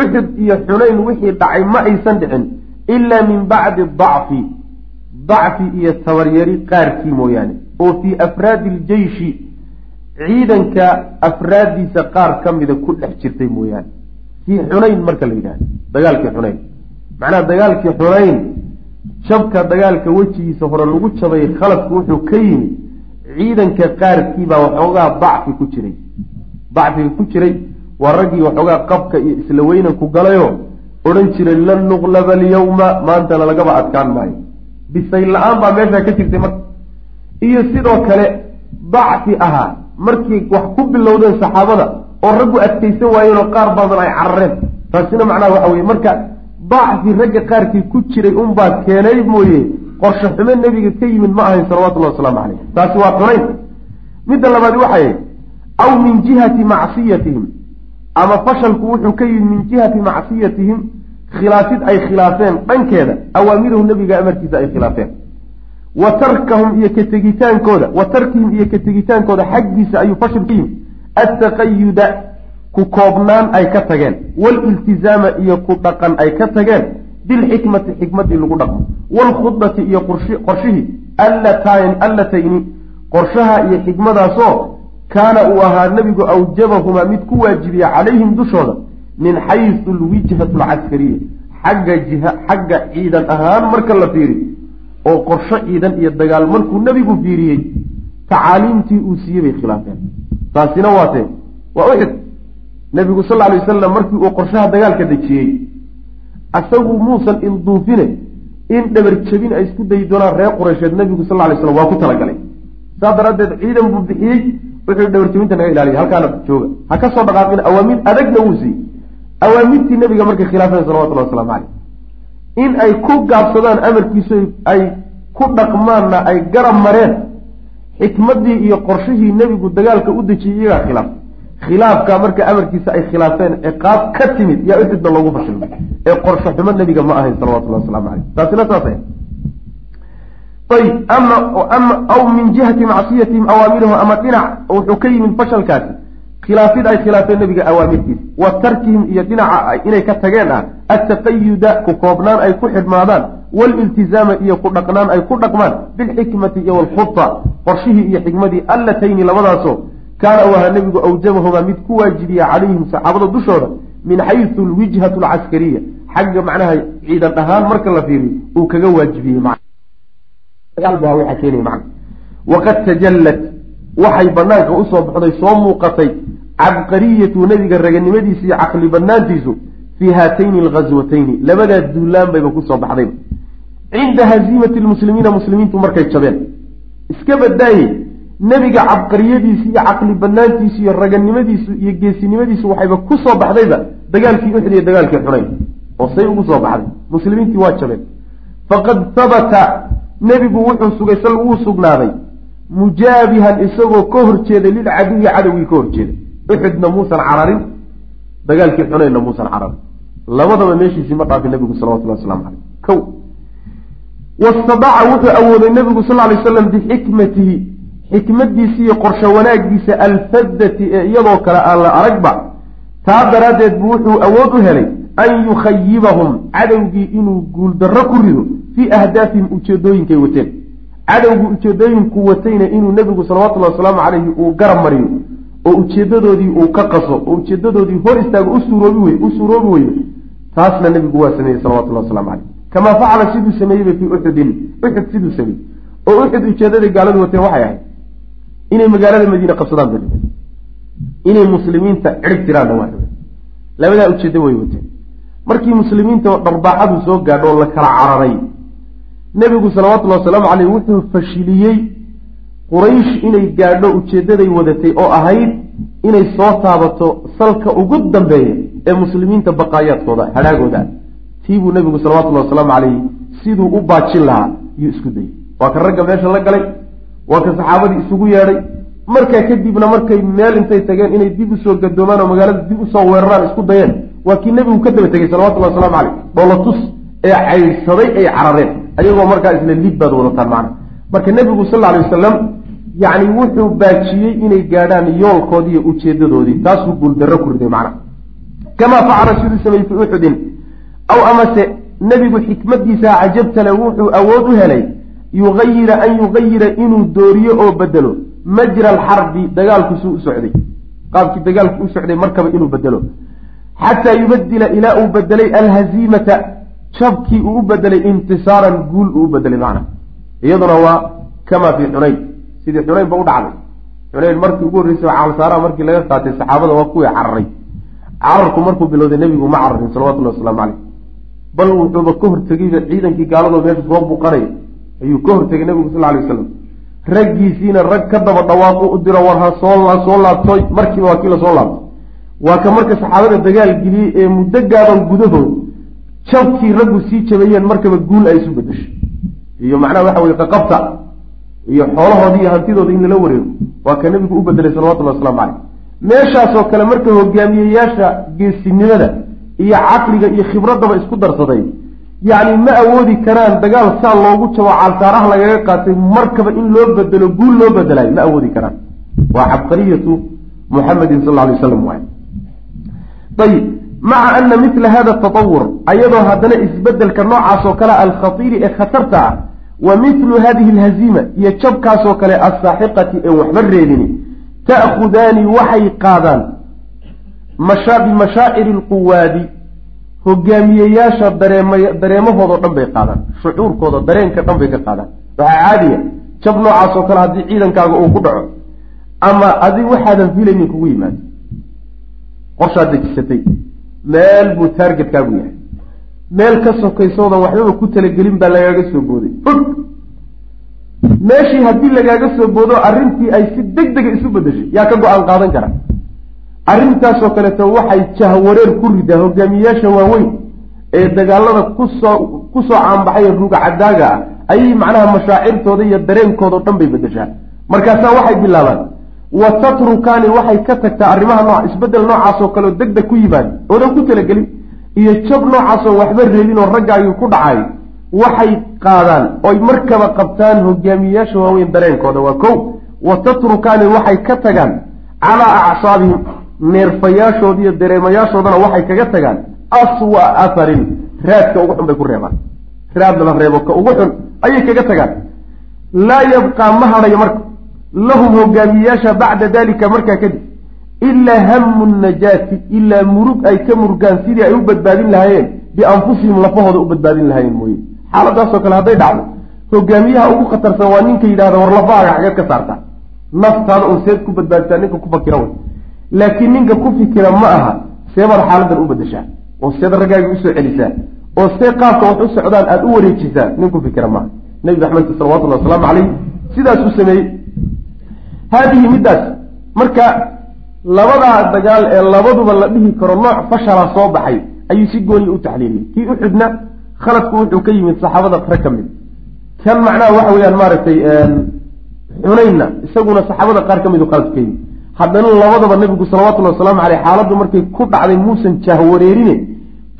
Uxud iyo xunayn wixii dhacay ma aysan dhicin ilaa min bacdi dacfi dacfi iyo tabaryari qaarkii mooyaane oo fii afraadi iljeyshi ciidanka afraaddiisa qaar ka mida ku dhex jirtay mooyaane fii xunayn marka la yidhahdo dagaalkii xunayn macnaha dagaalkii xunayn jabka dagaalka wejigiisa hore lagu jabay khaladku wuxuu ka yimi ciidanka qaarkiibaa waxoogaa dacfi ku jiray dacfiga ku jiray waa raggii waxoogaa qabka iyo isla weynanku galayo odhan jiray lan nuqlaba alyawma. Maantana lagaba adkaan maayo. Bisay la'aan baa meeshaa ka jirtay marka. Iyo sidoo kale dacfi ahaa markii wax ku bilowdeen saxaabada oo raggu adkaysan waayeen oo qaar badan ay carareen. Taasina macnaha waxa weye marka dacfi ragga qaarkii ku jiray unbaa keenay mooye qorshe xume nebiga ka yimid ma ahayn salawatullahi wasalaamu caleyh taasi waa xunayn midda labaad waxay aw min jihati macsiyatihim ama fashalku wuxuu ka yimid min jihati macsiyatihim khilaafid ay khilaafeen dhankeeda awaamiruhu nebiga amarkiisa ay khilaafeen. Wa tarkahum iyo ka tegitaankooda wa tarkihim iyo ka tegitaankooda xaggiisa ayuu fashil ka yimid. Attaqayuda ku koobnaan ay ka tageen. Waaliltizaama iyo ku dhaqan ay ka tageen. Bilxikmati xikmadii lagu dhaqmo. Waalkhudbati iyo qorshihii allatayni qorshaha iyo xikmadaasoo kaana uu ahaa nebigu awjabahumaa mid ku waajibiya calayhim dushooda min xaysu alwijhatu alcaskariya xagga jiha xagga ciidan ahaan marka la fiiri oo qorsho ciidan iyo dagaal markuu nebigu fiiriyey tacaaliimtii uu siiyey bay khilaafeen. Taasina waatee waa uxid nebigu sal lla alay wasalam markii uu qorshaha dagaalka dejiyey asagu muusan ilduufine in dhabar jebin ay isku dayi doonaan reer qureysheed nebigu sal lla alay slam waa ku talagalay. Saas daraaddeed ciidan buu bixiyey wuxuu dhabar jebinta naga ilaaliya halkaana jooga. Ha ka soo dhaqaaqin awaamiir adagna wuu siiyey. Awaamirtii nebiga markay khilaafeen salawatullahi waslamu caleyh in ay ku gaabsadaan amarkiisu ay ku dhaqmaanna ay garab mareen xikmaddii iyo qorshihii nebigu dagaalka u dejiyey iyagaa khilaaf. Khilaafkaa marka amarkiisa ay khilaafeen ciqaab ka timid yaa uxudna loogu fashilmay ee qorsho xumo nebiga ma ahayn salawatullahi waslamu caleyh taasina saas ayb ama aw min jihati macsiyatihim awaamirahum ama dhinac wuxuu ka yimid fashalkaasi. Khilaafid ay khilaafeen nebiga awaamirtiisa wa tarkihim iyo dhinaca inay ka tageen ah attaqayuda ku koobnaan ay ku xidhmaadaan. Waliltizaama iyo ku dhaqnaan ay ku dhaqmaan. Bilxikmati iyo walkhuta qorshihii iyo xikmadii allatayni labadaasoo kaana u ahaa nebigu awjabahumaa mid ku waajibiya calayhim saxaabada dushooda min xaysu alwijhatu alcaskariya xagga macnaha ciidan ahaan marka la fiiriyo uu kaga waajibiyey waqad tajallat waxay banaanka u soo baxday soo muuqatay cabqariyatu nebiga raganimadiisa iyo caqli banaantiisu fii haatayni alghaswatayni labadaa duulaan bayba ku soo baxdayba cinda haziimati lmuslimiina muslimiintu markay jabeen. Iska badaaye nebiga cabqariyadiisi iyo caqli banaantiisu iyo raganimadiisu iyo geesinimadiisu waxayba ku soo baxdayba dagaalkii uxd iyo dagaalkii xunayn oo say ugu soo baxday. Muslimiintii waa jabeen. Faqad habata nebigu wuxuu sugay sal wuu sugnaaday mujaabihan isagoo ka horjeeday lilcaduwi cadowgii ka horjeeday uxudna muusan cararin dagaalkii xunaynna muusan cararin. Labadaba meeshiisii ma dhaafin nebigu salawatullahi waslamu caleyh kow. Wastadaca wuxuu awooday nebigu sal ly slam bixikmatihi xikmadiisi iyo qorsho wanaagiisa alfadati ee iyadoo kale aan la aragba. Taa daraaddeed buu wuxuu awood u helay an yukhayibahum cadowgii inuu guuldarro ku rido fii ahdaafihim ujeedooyinkay wateen cadowgii ujeedooyinku watayna inuu nebigu salawatullahi wasalaamu calayhi uu garab mariyo oo ujeedadoodii uu ka qaso oo ujeedadoodii hor istaago u suuroobi weydo taasna nebigu waa sameeyey salawatullahi waslamu caleyh kamaa facala siduu sameeyeyba fii uxudin uxud siduu sameeyey oo uxud ujeedaday gaaladu wateen waxay ahayd inay magaalada madiine qabsadaan rabeen inay muslimiinta cirib tiraanna waa labadaa ujeeddo way wateen markii muslimiinta dharbaaxadu soo gaadho oo la kala cararay nebigu salawatullahi wasalaamu caleyh wuxuu fashiliyey quraysh inay gaadho ujeeddaday wadatay oo ahayd inay soo taabato salka ugu dambeeya ee muslimiinta baqaayaadkooda hadhaagooda. Tii buu nebigu salawatullahi wasalaamu caleyhi siduu u baajin lahaa yuu isku dayey waa ka ragga meesha la galay waa ka saxaabadii isugu yeedhay. Markaa kadibna markay meel intay tageen inay dib u soo gadoomaan oo magaalada dib u soo weeraraan isku dayeen waa kii nebigu ka daba tegey salawatullahi waslamu caleyh dhoolatus ee caydhsaday ay carareen. Ayagoo markaa isla lid baad wadataan macna marka nebigu sal alay wasalam yacni wuxuu baajiyey inay gaadhaan yoolkoodii iyo ujeedadoodii taasuu guuldarro ku riday macna kamaa facala siduu sameeyey fii uxudin. Aw amase nebigu xikmadiisa cajabtale wuxuu awood u helay yuayira an yugayira inuu dooriyo oo bedelo majra alxarbi dagaalku suu u socday. Qaabkii dagaalku u socday markaba inuu bedelo xataa yubadila ilaa uu bedelay alhaziimata jabkii uu u bedelay intisaaran guul uu u bedelay macna iyaduna waa kamaa fii xunayn sidii xunayn ba u dhacday xunayn markii ugu horreysay caalsaaraha markii laga qaatay saxaabada waa kuwii cararay cararku markuu bilowday nebigu ma cararin salawatullahi waslamu caleyh bal wuxuuba ka hortegeyba ciidankii gaaladoo meesha soo buuqanaya ayuu ka hortegay nebigu sal alay wasalam raggiisiina rag ka daba dhawaaqu u diro war ha soo soo laabtoy markiiba waa kii la soo laabtay waa ka marka saxaabada dagaal geliyey ee muddo gaaban gudahood jabkii raggu sii jabayeen markaba guul ay isu bedeshay iyo macnaha waxa weye qaqabta iyo xoolahoodii iyo hantidooda in lala wareego. Waa ka nebigu u bedelay salawatullahi waslamu caleyh meeshaasoo kale marka hogaamiyeyaasha geesinimada iyo caqliga iyo khibraddaba isku darsaday yacni ma awoodi karaan dagaal saa loogu jabo caalsaaraha lagaga qaatay markaba in loo bedelo guul loo bedelayo ma awoodi karaan. Waa cabqariyatu muxamedin sal alay waslam waay ayib maca ana mila hada tatawur ayadoo haddana isbeddelka noocaas oo kale alkhatiiri ee khatarta ah wa milu hadihi alhaziima iyo jabkaasoo kale assaaxiqati een waxba reebini ta'khudaani waxay qaadaan bimashaaciri lquwaadi hogaamiyeyaasha dareemahoodao dhan bay qaadaan shucuurkooda dareenka dhan bay ka qaadaan waxaa caadiya jab noocaas oo kale haddii ciidankaaga uu ku dhaco ama adig waxaadan filaynin kugu yimaado qorshaad dejisatay. Meel buu taargetkaagu yahay. Meel ka sokaysoodan waxbaba ku talagelin baa lagaaga soo booday. Og meeshii haddii lagaaga soo boodo arrintii ay si deg dega isu bedeshay yaa ka go'aan qaadan kara. Arrintaasoo kaleeto waxay jahwareer ku ridaa. Hogaamiyeyaasha waaweyn ee dagaalada ku soo ku soo caanbaxay ruuga cadaaga ah ayay macnaha mashaacirtooda iyo dareenkooda o dhan bay bedeshaa markaasaa waxay bilaabaan wa tatrukaani waxay ka tagtaa arrimaha nooc isbeddel noocaasoo kale oo deg deg ku yimaada oodan ku talagelin. Iyo jab noocaasoo waxba reebin oo raggaagii ku dhacay. Waxay qaadaan oy markaba qabtaan hogaamiyeyaasha waaweyn dareenkooda waa kow. Wa tatrukaani waxay ka tagaan calaa acsaabihim neerfayaashooda iyo dareemayaashoodana waxay kaga tagaan aswa atharin raadka ugu xun bay ku reebaan. Raad la reebo ka ugu xun ayay kaga tagaan. Laa yabqaa ma hadhayo marka lahum hogaamiyeyaasha bacda dalika markaa kadib. Ilaa hamu najaati ilaa murug ay ka murugaan sidii ay u badbaadin lahaayeen bianfusihim lafahooda u badbaadin lahaayeen mooye. Xaaladaasoo kale hadday dhacdo hogaamiyaha ugu khatarsan waa ninka yidhahda war lafahaaga xageed ka saartaa naftaada un seed ku badbaadisaa ninka ku fakira wey. Laakiin ninka ku fikira ma aha seebaad xaaladan u bedeshaa oo seed raggaaga u soo celisaa oo see qaabka wax u socdaan aada u wareejisaa nin ku fikira maaha nebi maxamed salawatullahi wasalaamu calayh sidaasuu sameeyey haadihi middaas marka labadaa dagaal ee labaduba la dhihi karo nooc fashala soo baxay ayuu si gooniya u taxliiliyey kii uxudna khaladku wuxuu ka yimid saxaabada rag ka mid kan macnaha waxa weeyaan maaragtay xunaynna isaguna saxaabada qaar ka midu khalad ka yimid haddana labadaba nabigu salawatullhi wasalaamu caleyh xaaladdu markay ku dhacday muusan jahwareerine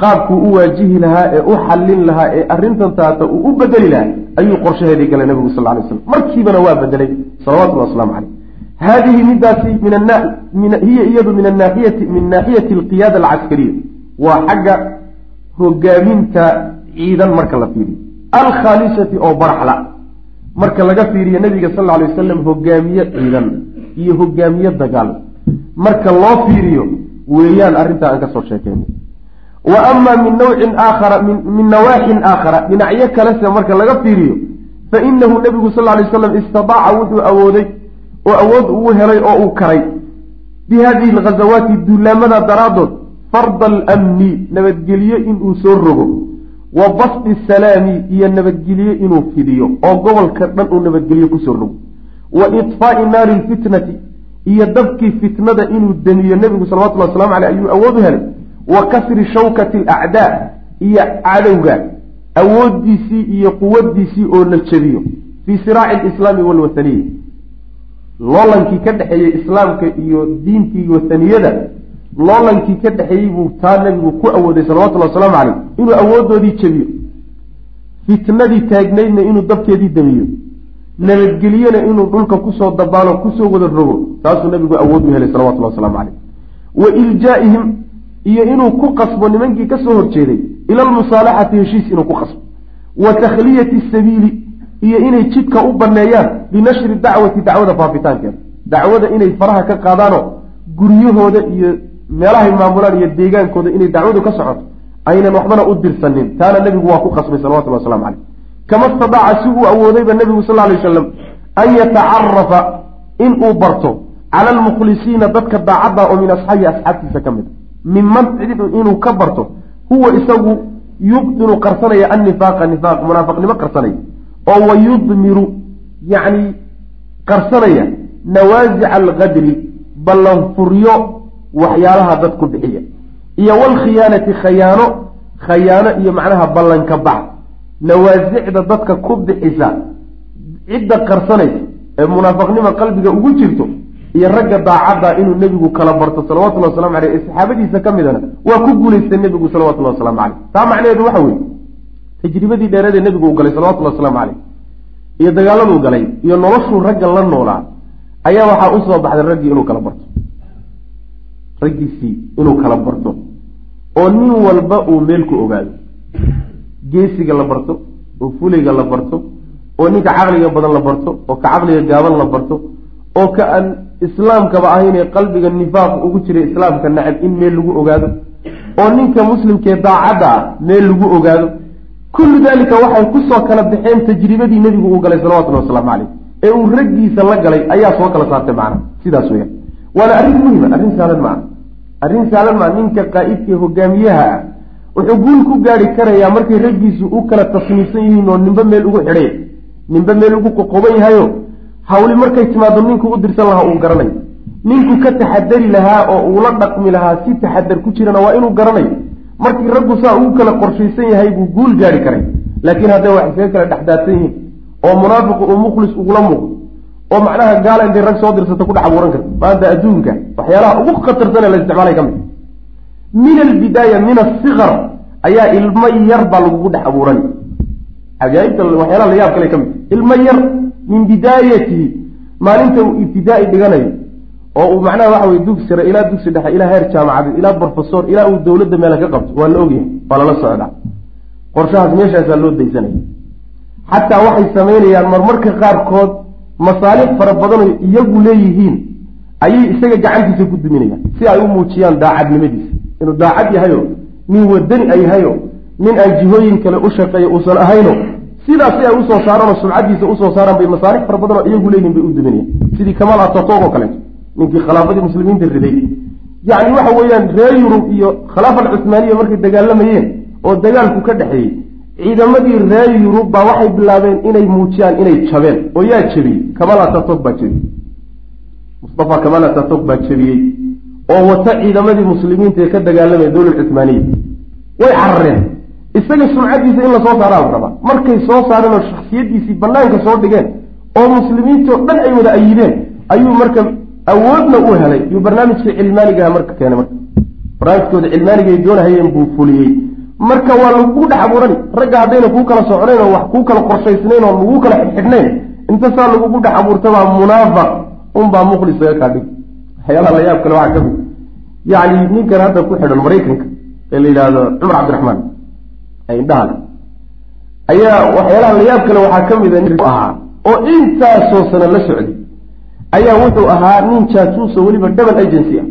qaabkuu u waajihi lahaa ee u xallin lahaa ee arrintan taata uu u bedeli lahaa ayuu qorshaheedii galay nabigu sal lay slam markiibana waa bedelay salawatullahi waslamu caleyh haadihi midaasi hiya iyadu min naaxiyati alqiyaada alcaskariya waa xagga hogaaminta ciidan marka la fiiriyo alkhaalisati oo baraxla marka laga fiiriyo nabiga sal alay wasalam hogaamiye ciidan iyo hogaamiye dagaal marka loo fiiriyo weeyaan arrintaa aan ka soo sheekeynay wa ama min nawcin aakhara min nawaaxin aakhara dhinacyo kalese marka laga fiiriyo fa inahu nabigu sal lay slam istadaaca wuxuu awooday oo awood uu helay oo uu karay. Bi hadihi alghazawaati duulaamada daraaddood farda alamni nabadgelyo inuu soo rogo. Wa basdi salaami iyo nabadgelyo inuu fidiyo oo gobolka dhan uu nabadgelyo ku soo rogo. Wa iطfaa'i naari lfitnati iyo dabkii fitnada inuu demiyo nebigu salawatullahi waslamu aleyh ayuu awood u helay. Wa kasri shawkati alacdaa iyo cadowga awooddiisii iyo quwaddiisii oo la jebiyo. Fii siraaci alislaami walwathaniya loolankii ka dhexeeyey islaamka iyo diintii wathaniyada loolankii ka dhexeeyey buu taa nebigu ku awooday salawatullahi wasalaamu caleyh inuu awooddoodii jebiyo. Fitnadii taagnaydna inuu dabkeedii demiyo nabadgelyena inuu dhulka ku soo dabaalo ku soo wada rogo taasuu nabigu awood u helay salawatullah waslamu caleyh wa iljaa'ihim iyo inuu ku qasbo nimankii ka soo horjeeday ila almusaalaxati heshiis inuu ku qasbo. Wa takhliyati sabiili iyo inay jidka u banneeyaan binashri dacwati dacwada faafitaankeeda. Dacwada inay faraha ka qaadaanoo guryahooda iyo meelahay maamulaan iyo deegaankooda inay dacwadu ka socoto aynan waxbana u dirsanin. Taana nebigu waa ku qasbay salawatullah waslamu caleyh kama istadaaca si uu awoodayba nebigu sal ly wasalam an yatacarafa inuu barto cala almukhlisiina dadka daacadda oo min asxaabihi asxaabtiisa ka mid minman cid inuu ka barto huwa isagu yubdinu qarsanaya annifaaqa nifaaq munaafaqnimo qarsanaya oo wa yudmiru yacni qarsanaya nawaasica alqadri ballanfuryo waxyaalaha dad ku bixiya. Iyo walkhiyaanati khayaano khayaano iyo macnaha ballanka bax. Nawaasicda dadka ku bixisa cidda qarsanaysa ee munaafaqnima qalbiga ugu jirto iyo ragga daacadda inuu nebigu kala barto salawatullhi waslamu aleyh ee saxaabadiisa ka midana waa ku guulaystay nebigu salawatullahi waslamu caleyh taa macnaheedu waxa weeye tajribadii dheereed ee nebigu uu galay salawatullahi waslamu caleyh iyo dagaaladuu galay iyo noloshuu ragga la noolaa ayaa waxaa u soo baxday raggii inuu kala barto. Raggiisii inuu kala barto oo nin walba uu meel ku ogaado. Geesiga la barto oo fulayga la barto oo ninka caqliga badan la barto oo ka caqliga gaaban la barto oo ka aan islaamkaba ahaynee qalbiga nifaaq ugu jiray islaamka nacab in meel lagu ogaado oo ninka muslimkee daacadda ah meel lagu ogaado kullu daalika waxay ku soo kala baxeen tajribadii nebigu uu galay salawatullhi wasalaamu caleyh ee uu raggiisa la galay ayaa soo kala saartay macna. Sidaas weyaan waana arrin muhima arrin saalan maa arrin saalan maa ninka qaa'idka hogaamiyaha ah wuxuu guul ku gaari karayaa markay raggiisu u kala tasniifsan yihiin oo ninba meel ugu xidhay. Ninba meel ugu qoqoban yahayo hawli markay timaado ninku u dirsan lahaa uu garanayo ninku ka taxadari lahaa oo uu la dhaqmi lahaa si taxadar ku jirana waa inuu garanayo markii raggu saa ugu kala qorshaysan yahay buu guul gaari karay. Laakiin hadday wax iskaga kala dhexdaadsan yihiin oo munaafiqu uu mukhlis ugula muuqdo oo macnaha gaala intay rag soo dirsato ku dhex abuuran karta. Maanta adduunka waxyaalaha ugu khatarsan ee la isticmaalay ka mid. Min albidaaya min asikar ayaa ilmo yar baa lagugu dhex abuuran. Cajaaibta waxyaalaha la yaab kale ka mid. Ilmo yar min bidaayatihi maalinta uu ibtidaa-i dhiganayo oo uu macnaha waxa weye dugsi sare ilaa dugsi dhexe ilaa heer jaamacadeed ilaa brofesor ilaa uu dowladda meela ka qabto waa la ogyahay waa lala socdaa qorshahaas meeshaasaa loo daysanaya xataa waxay samaynayaan marmarka qaarkood masaalix fara badanoy iyagu leeyihiin ayay isaga gacantiisa ku duminayaan si ay u muujiyaan daacadnimadiisa. Inuu daacad yahayo nin wadani a yahayo nin aan jihooyin kale u shaqeeya uusan ahayno sidaas si ay u soo saaraanoo sumcadiisa u soo saaraan bay masaalix fara badanoo iyagu leeyihiin bay u duminayaan. Sidii kamaal atatoog oo kaleeto ninkii khilaafadii muslimiinta riday. Yacni waxa weeyaan reer yurub iyo khilaafa alcuhmaaniya markay dagaalamayeen oo dagaalku ka dhexeeyey ciidamadii reer yurub baa waxay bilaabeen inay muujiyaan inay jabeen. Oo yaa jebiyey kamaal atatoog baa jebiyey mustafa kamaal atatoog baa jebiyey oo wata ciidamadii muslimiinta ee ka dagaalamaya dowla cuhmaaniya way carareen isaga sumcadiisa in la soo saaraa la rabaa. Markay soo saareen oo shaksiyadiisii banaanka soo dhigeen oo muslimiintao dhan ay wada ayideen ayuu marka awoodna u helay. Yuu barnaamijkii cilmaanigaha marka keenay marka. Barnaamijkooda cilmaanigaay doonahayeen buu fuliyey. Marka waa lagugu dhex abuurani ragga haddayna kuu kala socnayn oo wax kuu kala qorshaysnayn oo laguu kala xidhxidhnayn inta saa lagugu dhex abuurtabaa munaafaq unbaa mukhlis laga kaa dhig waxyaalaha la yaab kale waxaa ka mid yacni ninkan hadda ku xidhan maraykanka ee la yidhaahdo cumar cabdiraxmaan indhaha le ayaa waxyaalaha la yaab kale waxaa ka mida nin ahaa oo intaasoo sana la socday ayaa wuxuu ahaa nin jaasuuso weliba double agency ah.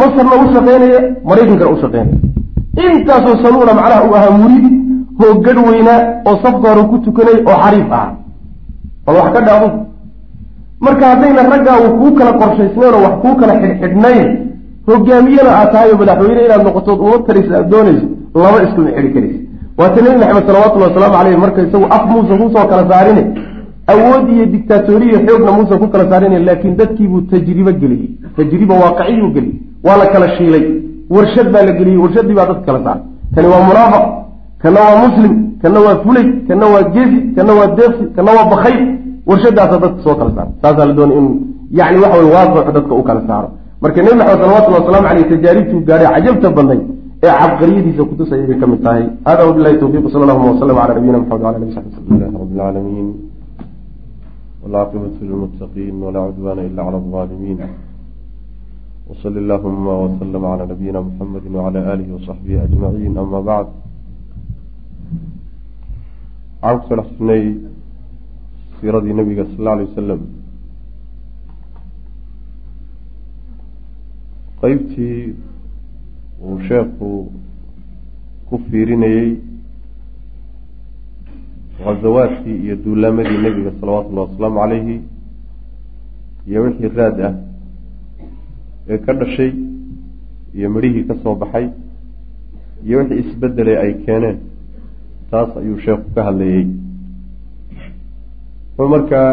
Masarna u shaqeynaya maraykankana u shaqeynaya. Intaasoo sanuuna macnaha uu ahaa muridi oo gadh weynaa oo safka hore ku tukanay oo xariif ah. Bal wax ka dhaadu marka haddayna raggaa uu kuu kala qorshaysnayn oo wax kuu kala xidhxidhnayn hogaamiyena aad tahay oo madaxweyne inaad noqotood uma taraysa aad doonayso laba iskuma xidhi karaysa waata nebi maxamed salawatullahi wasalaamu caleyh marka isagu af muusa ku soo kala saarine awood iyo dictaatoriya xoogna muusa ku kala saarine laakiin dadkiibuu tajribo geliyey. Tajriba waaqiciyuu geliyey. Waa la kala shiilay. Warshad baa la geliyey. Warshadii baa dadka kala saaray kani waa munaafaq kana waa muslim kana waa fulay kana waa gezi kana waa deeqsi kana waa bakayl warshadaasa dadka soo kala saara saasaa la doonay in yani waxa wey waaqixu dadka u kala saaro. Marka nebi maxamed salawatullahi wasalaamu caleyh tajaaribtuu gaadhay cajabta badnay ee cabqariyadiisa kutusayay bay ka mid tahay. Hada wabilahi towfiq sala allahuma wasalam cala nabiyina maxamed wala alihi saxbi alhamdulilahi rabbi alcaalamiin walcaaqibatu lilmuttaqiin walaa cudwaana ila cala alظaalimiin wsali allahuma wslm cala nabiyina muxamedi wcala aalihi wasaxbihi ajmaciin ama bacd waxaan ku soo dhex jirnay siiradii nabiga sal alla alay wasalam qeybtii uu sheekhu ku fiirinayey ghazawaadkii iyo duulaamadii nebiga salawatullahi wasalaamu calayhi iyo wixii raad ah ee ka dhashay iyo midhihii ka soo baxay iyo wixii isbedelay ay keeneen taas ayuu sheekhu ka hadlayey wuxuu markaa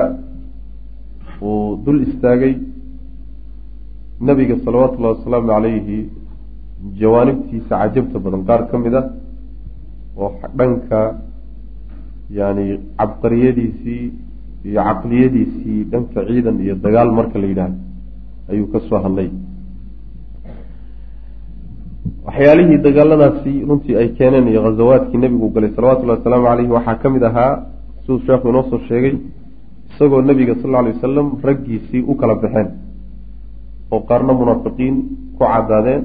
uu dul istaagay nabiga salawaatullahi wasalaamu calayhi jawaanibtiisa cajabta badan. Qaar ka mid a oo dhanka yani cabqariyadiisii iyo caqliyadiisii dhanka ciidan iyo dagaal marka la yidhaahdo ayuu ka soo hadlay. Waxyaalihii dagaaladaasi runtii ay keeneen iyo ghazawaadkii nebigu galay salawatullahi wasalaamu caleyhi waxaa ka mid ahaa siduu sheekhu inoo soo sheegay isagoo nebiga sal alay wasalam raggiisii u kala baxeen oo qaarna munaafiqiin ku cadaadeen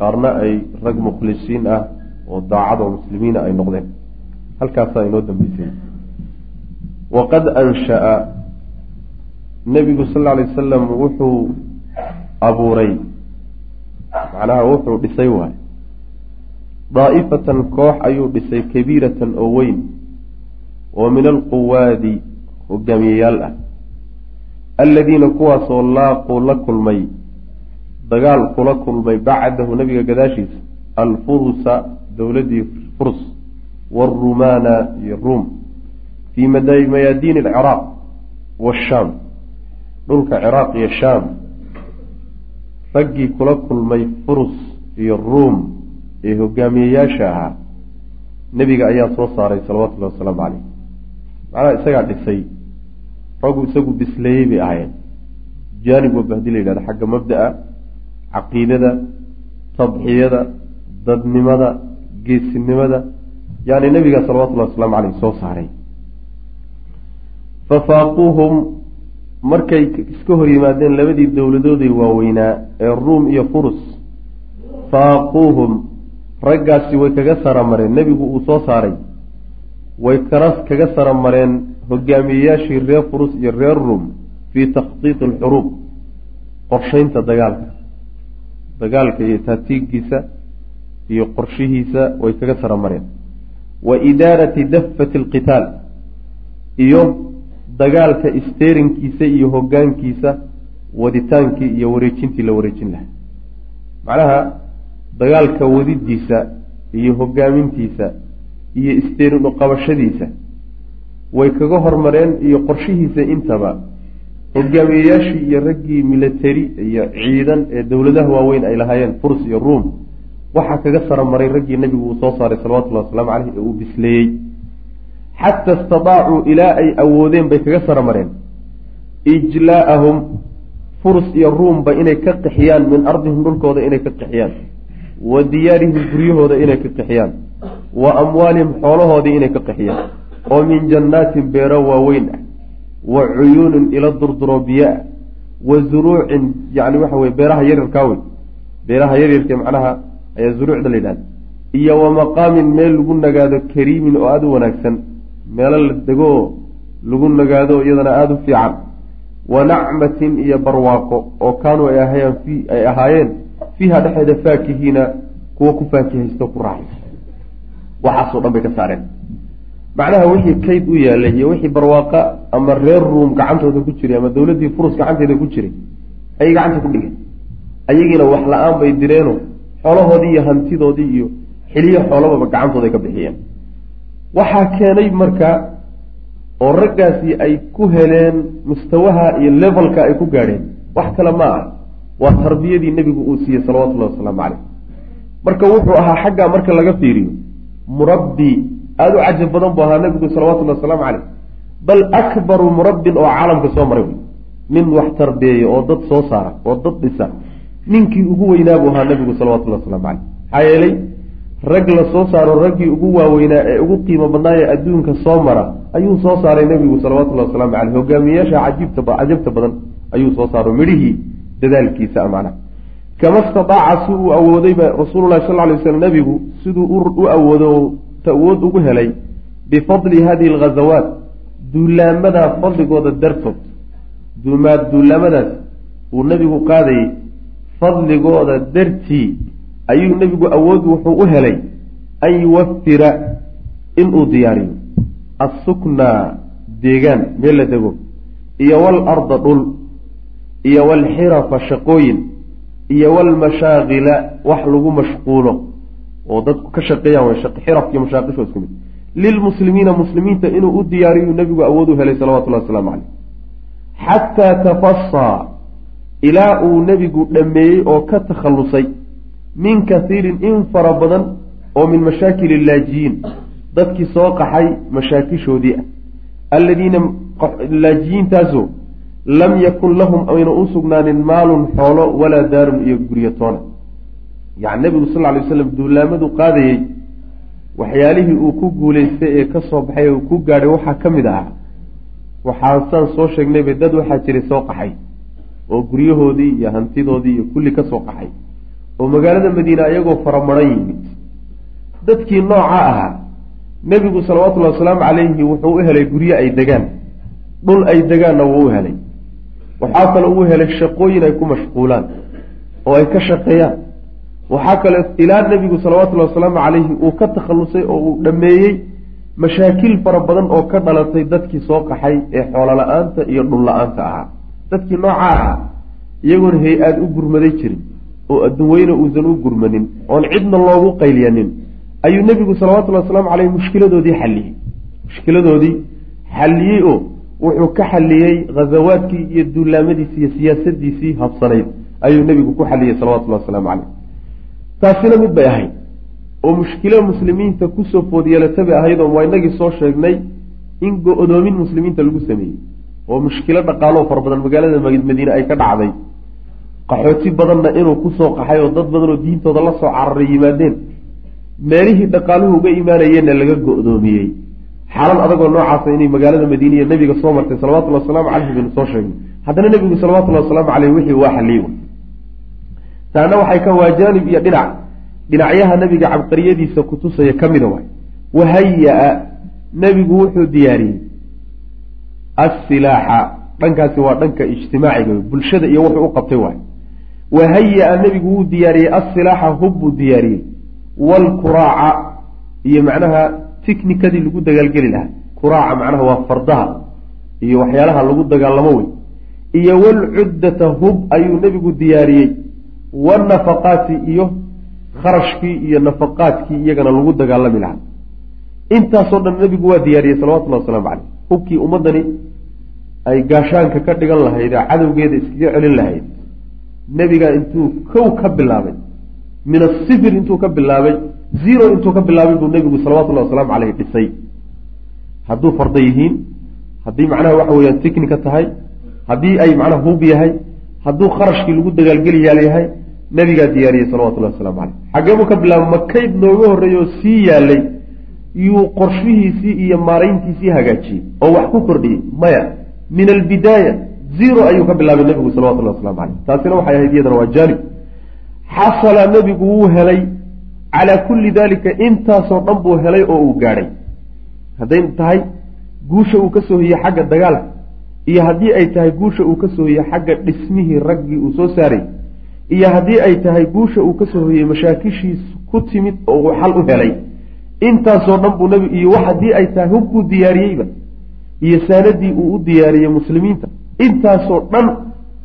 qaarna ay rag mukhlisiin ah oo daacad oo muslimiina ay noqdeen halkaasaa inoo dambeysay. Waqad anshaa nebigu sal lla alay wasalam wuxuu abuuray macnaha wuxuu dhisay waay. Daa'ifatan koox ayuu dhisay kabiiratan oo weyn oo min alquwaadi hogaamiyeyaal ah. Aladiina kuwaasoo laaquu la kulmay dagaal kula kulmay bacdahu nabiga gadaashiisa alfurusa dowladdii furs waarumaana iyo ruum fii mayaadiini alciraaq waashaam dhulka ciraaq iyo shaam raggii kula kulmay furus iyo ruum ee hogaamiyeyaasha ahaa nebiga ayaa soo saaray salawatullahi wasalaamu caleyh macnaha isagaa dhisay raggu isagu bisleeyey bay ahaayeen jaanib waba haddii la yidhahdo xagga mabda'a caqiidada tadxiyada dadnimada geesinimada yani nebiga salawatullahi wasalaamu caleyh soo saaray. Fafaaquuhum markay iska hor yimaadeen labadii dowladooday waaweynaa ee ruum iyo furus faaquuhum raggaasi way kaga saramareen. Nebigu uu soo saaray. Way kara kaga saramareen hogaamiyeyaashii reer furus iyo reer ruum fii takhdiidi alxuruub qorshaynta dagaalka. Dagaalka iyo taatiigiisa iyo qorshihiisa way kaga saramareen wa idaarati dafati alqitaal iyo dagaalka isteerinkiisa iyo hogaankiisa waditaankii iyo wareejintii la wareejin lahaa. Macnaha dagaalka wadidiisa iyo hogaamintiisa iyo isteerin uqabashadiisa way kaga hormareen iyo qorshihiisa intaba hogaamiyeyaashii iyo raggii military iyo ciidan ee dowladaha waaweyn ay lahaayeen furs iyo ruom waxaa kaga saramaray raggii nebigu uu soo saaray salawatullahi wasalaamu caleyh ee uu bisleeyey xata istadaacuu ilaa ay awoodeen bay kaga saramareen. Ijlaa'ahum furs iyo ruumba inay ka qixiyaan min ardihim dhulkooda inay ka qixiyaan. Wa diyaarihim guryahooda inay ka qixiyaan. Wa amwaalihim xoolahoodii inay ka qixiyaan. Oo min jannaatin beero waaweyn. Ah wa cuyuunin ila durduro biyo ah wa zuruucin yani waxa weye beeraha yaryarkaa wey beeraha yaryarka macnaha ayaa zuruucda la yidhahda iyo wa maqaamin meel lagu nagaado kariimin oo aada u wanaagsan meelo la dego oo lagu nagaado iyadana aada u fiican. Wa nacmatin iyo barwaaqo oo kaanuu ay ahayaan fi ay ahaayeen fiiha dhexeeda faakihiina kuwa ku faakihaysto ku raaxaysa waxaasoo dhan bay ka saareen. Macnaha wixii kayd u yaalay iyo wixii barwaaqa ama reer ruum gacantooda ku jiray ama dowladdii furus gacanteeda ku jiray ayay gacanta ku dhigeen. Ayagiina wax la'aan bay direeno xoolahoodii iyo hantidoodii iyo xiliyo xoolababa gacantooda ay ka bixiyeen. Waxaa keenay marka oo raggaasi ay ku heleen mustawaha iyo levelka ay ku gaadheen wax kale ma ah waa tarbiyadii nebigu uu siiyey salawatullahi wasalaamu caleyh marka wuxuu ahaa xaggaa marka laga fiiriyo murabbi aada u cajab badan buu ahaa nebigu salawatullahi wasalaamu caleyh bal akbaru murabbin oo caalamka soo maray. Nin wax tarbiyeeya oo dad soo saara oo dad dhisa ninkii ugu weynaa buu ahaa nebigu salawatullahi waslamu caleyh maxaa yeelay rag la soo saaro raggii ugu waaweynaa ee ugu qiimo badnaayee adduunka soo mara ayuu soo saaray nebigu salawatullahi wasalaamu caleyh hogaamiyeyaasha cajibta cajabta badan ayuu soo saaro midhihii dadaalkiisa macnaha kama stataaca si uu awoodayba rasuululahi sal lay slam nebigu siduu u awoodo awood ugu helay bifadli hadihi alghazawaat duulaamadaa fadligooda dartood. Duulaamadaas uu nebigu qaadayey fadligooda dartii ayuu nebigu awood wuxuu u helay an yuwafira inuu diyaariyo. Assuknaa deegaan meel la dego. Iyo walarda dhul iyo walxirafa shaqooyin iyo walmashaaqila wax lagu mashquulo. Oo dadku ka shaqeeyaan way xiraf iyo mashaaqisho isku mid. Lilmuslimiina muslimiinta inuu u diyaariyu nebigu awood u helay salawatullahi wasalaamu caleyh xataa tafasaa ilaa uu nebigu dhammeeyey oo ka takhallusay min kathiirin in fara badan oo min mashaakil illaajiyiin dadkii soo qaxay mashaakishoodii ah. Alladiina laajiyiintaasoo lam yakun lahum ayna u sugnaanin maalun xoolo walaa daarun iyo guryo toona yacni nebigu sal ly waslam duulaamadu qaadayey waxyaalihii uu ku guulaystay ee ka soo baxay ee uu ku gaadhay waxaa ka mid ahaa waxaasaan soo sheegnayba dad waxaa jiray soo qaxay oo guryahoodii iyo hantidoodii iyo kulli ka soo qaxay oo magaalada madiine ayagoo faramaran yimid dadkii nooca ahaa nebigu salawatullahi wasalaamu calayhi wuxuu u helay guryo ay degaan. Dhul ay degaanna wuu u helay. Waxaa kale uu helay shaqooyin ay ku mashquulaan oo ay ka shaqeeyaan. Waxaa kale ilaa nebigu salawatullahi wasalaamu calayhi uu ka takhallusay oo uu dhammeeyey mashaakil fara badan oo ka dhalatay dadkii soo qaxay ee xoolo la'aanta iyo dhul la'aanta ahaa dadkii noocaa ahaa iyagoon hay'aad u gurmaday jirin oo adduunweyne uusan u gurmanin oon cidna loogu qayliyanin ayuu nebigu salawatullahi wasalaamu caleyh mushkiladoodii xalliyey. Mushkiladoodii xalliyey oo wuxuu ka xalliyey ghazawaadkii iyo duulaamadiisii iyo siyaasadiisii habsanayd ayuu nebigu ku xalliyey salawatullahi wasalaamu caleyh taasina mid bay ahayd oo mushkilo muslimiinta ku soo food yeelataba ahayd oo waa inagii soo sheegnay in go-doomin muslimiinta lagu sameeyey oo mushkilo dhaqaaloo fara badan magaalada madiine ay ka dhacday. Qaxooti badanna inuu ku soo qaxay oo dad badan oo diintooda la soo cararay yimaadeen. Meelihii dhaqaaluhu uga imaanayeenna laga go-doomiyey. Xaalad adagoo noocaasa inay magaalada madiine iyo nabiga soo martay salawatullhi wasalaamu caleyhi baynu soo sheegnay haddana nebigu salawatullahi wasalaamu caleyh wixii waa xaliyey taana waxay ka waa jaanib iyo dhinac. Dhinacyaha nabiga cabqariyadiisa kutusaya ka mida waay wahaya-a nebigu wuxuu diyaariyey assilaaxa. Dhankaasi waa dhanka ijtimaaciga bulshada iyo wuxuu u qabtay waay. Wahaya-a nebigu wuu diyaariyey assilaaxa hub buu diyaariyey. Waalkuraaca iyo macnaha tiknikadii lagu dagaalgeli lahaa. Kuraaca macnaha waa fardaha iyo waxyaalaha lagu dagaalamo wey iyo walcuddata hub ayuu nebigu diyaariyey. Wanafaqaati iyo kharashkii iyo nafaqaadkii iyagana lagu dagaalami lahaa. Intaasoo dhan nebigu waa diyaariyey salawatullahi wasalaamu caleyh hubkii ummaddani ay gaashaanka ka dhigan lahayd ee cadowgeeda iskaga celin lahayd nebigaa intuu kow ka bilaabay min asifir intuu ka bilaabay zero intuu ka bilaabay buu nebigu salawatullahi wasalaamu caleyh dhisay. Hadduu farda yihiin haddii macnaha waxa weyaan tiknika tahay haddii ay macnaha hub yahay hadduu kharashkii lagu dagaalgeliyaal yahay nebigaa diyaariyey salawatullahi waslamu caleyh xaggee buu ka bilaabay makayd nooga horreeya oo sii yaalay yuu qorshihiisii iyo maarayntiisii hagaajiyey oo wax ku kordhiyey maya min albidaaya zero ayuu ka bilaabay nebigu salawatullahi waslamu caleyh taasina waxay ahayd iyadana waa jaanib xasala nebigu wuu helay calaa kulli dalika intaasoo dhan buu helay oo uu gaadhay. Hadday tahay guusha uu ka soo hiyey xagga dagaalka iyo haddii ay tahay guusha uu ka soo hiyey xagga dhismihii raggii uu soo saaray iyo haddii ay tahay guusha uu ka soo hoyey mashaakishiis ku timid oo uu xal u helay intaasoo dhan buu nebi iyo haddii ay tahay hubkuu diyaariyeyba iyo saanadii uu u diyaariyey muslimiinta. Intaasoo dhan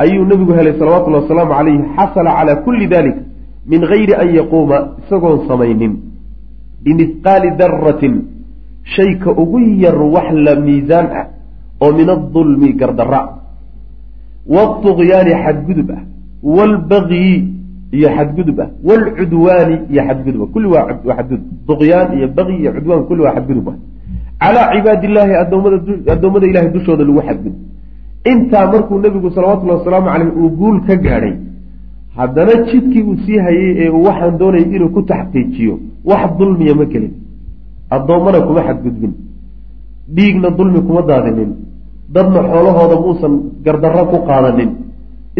ayuu nebigu helay salawatullahi wasalaamu calayhi xasala calaa kulli dalika min gayri an yaquuma isagoon samaynin bimihqaali daratin shayka ugu yar wax la miisaan ah oo min adulmi gardara waطugyaani xadgudub ah waalbagyi iyo xadgudub ah. Waalcudwaani iyo xadgudub ah. Kulli waa xadgudub. Duqyaan iyo bagyi iyo cudwaan kulli waa xadgudub ah. Calaa cibaadi illaahi adoomada ilahay dushooda lagu xadgudub. Intaa markuu nebigu salawatullahi wasalaamu caleyh uu guul ka gaadhay haddana jidkii uu sii hayay ee uu waxaan doonayay inuu ku taxqiijiyo wax dulmiya ma gelin. Addoommana kuma xadgudbin. Dhiigna dulmi kuma daadinin. Dadna xoolahooda muusan gardarro ku qaadanin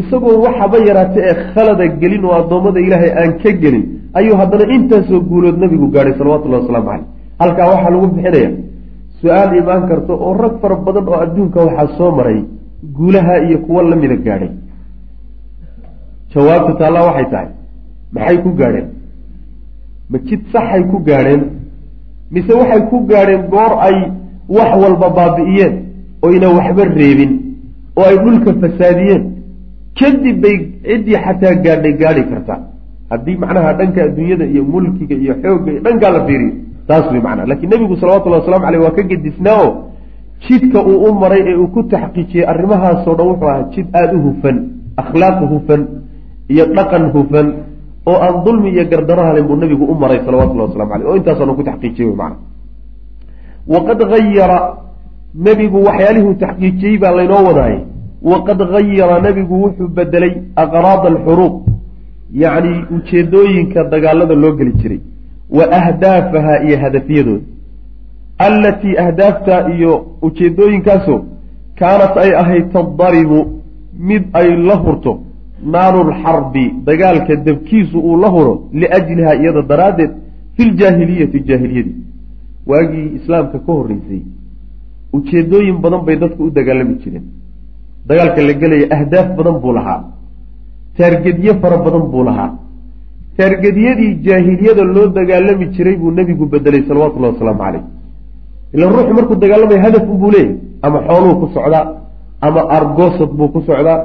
isagoo waxaba yaraata ee khalada gelin oo addoommada ilaahay aan ka gelin ayuu haddana intaasoo guulood nabigu gaadhay salawatullahi wasalaamu caleyh halkaa waxaa lagu bixinaya su'aal imaan karta oo rag fara badan oo adduunka waxaa soo maray guulaha iyo kuwo lamida gaadhay. Jawaabta taallaa waxay tahay maxay ku gaadheen? Ma jid saxay ku gaadheen? Mise waxay ku gaadheen goor ay wax walba baabi'iyeen oyna waxba reebin oo ay dhulka fasaadiyeen kadib bay ciddii xataa gaadhay gaadhi kartaa haddii macnaha dhanka adduunyada iyo mulkiga iyo xoogga iyo dhankaa la fiiriyo taas way macnaa. Lakiin nebigu salawatullahi waslamu caleyh waa ka gedisnaa oo jidka uu u maray ee uu ku taxqiijiyey arrimahaasoo dhan wuxuu ahaa jid aada u hufan akhlaaq hufan iyo dhaqan hufan oo aan dulmi iyo gardaro halin buu nebigu u maray salawatullahi waslamu caleyh oo intaasaanu ku taxqiijiyey macna waqad hayara nebigu waxyaalihuu taxqiijiyey baa laynoo wadaayay waqad hayara nebigu wuxuu bedelay aqraada alxuruub yacni ujeedooyinka dagaalada loo geli jiray wa ahdaafaha iyo hadafyadooda allatii ahdaafta iyo ujeedooyinkaasoo kaanat ay ahayd tadaribu mid ay la hurto naarulxarbi dagaalka dabkiisu uu la huro liajliha iyada daraaddeed fi ljaahiliyati jaahiliyadii. Waagii islaamka ka horreysay ujeedooyin badan bay dadku u dagaalami jireen dagaalka la gelaya ahdaaf badan buu lahaa. Taargedyo fara badan buu lahaa. Taargedyadii jaahiliyada loo dagaalami jiray buu nebigu bedelay salawatullahi wasalaamu caleyh ilan ruuxu markuu dagaalamaya hadaf unbuu leeyahy ama xooluu ku socdaa ama argoosad buu ku socdaa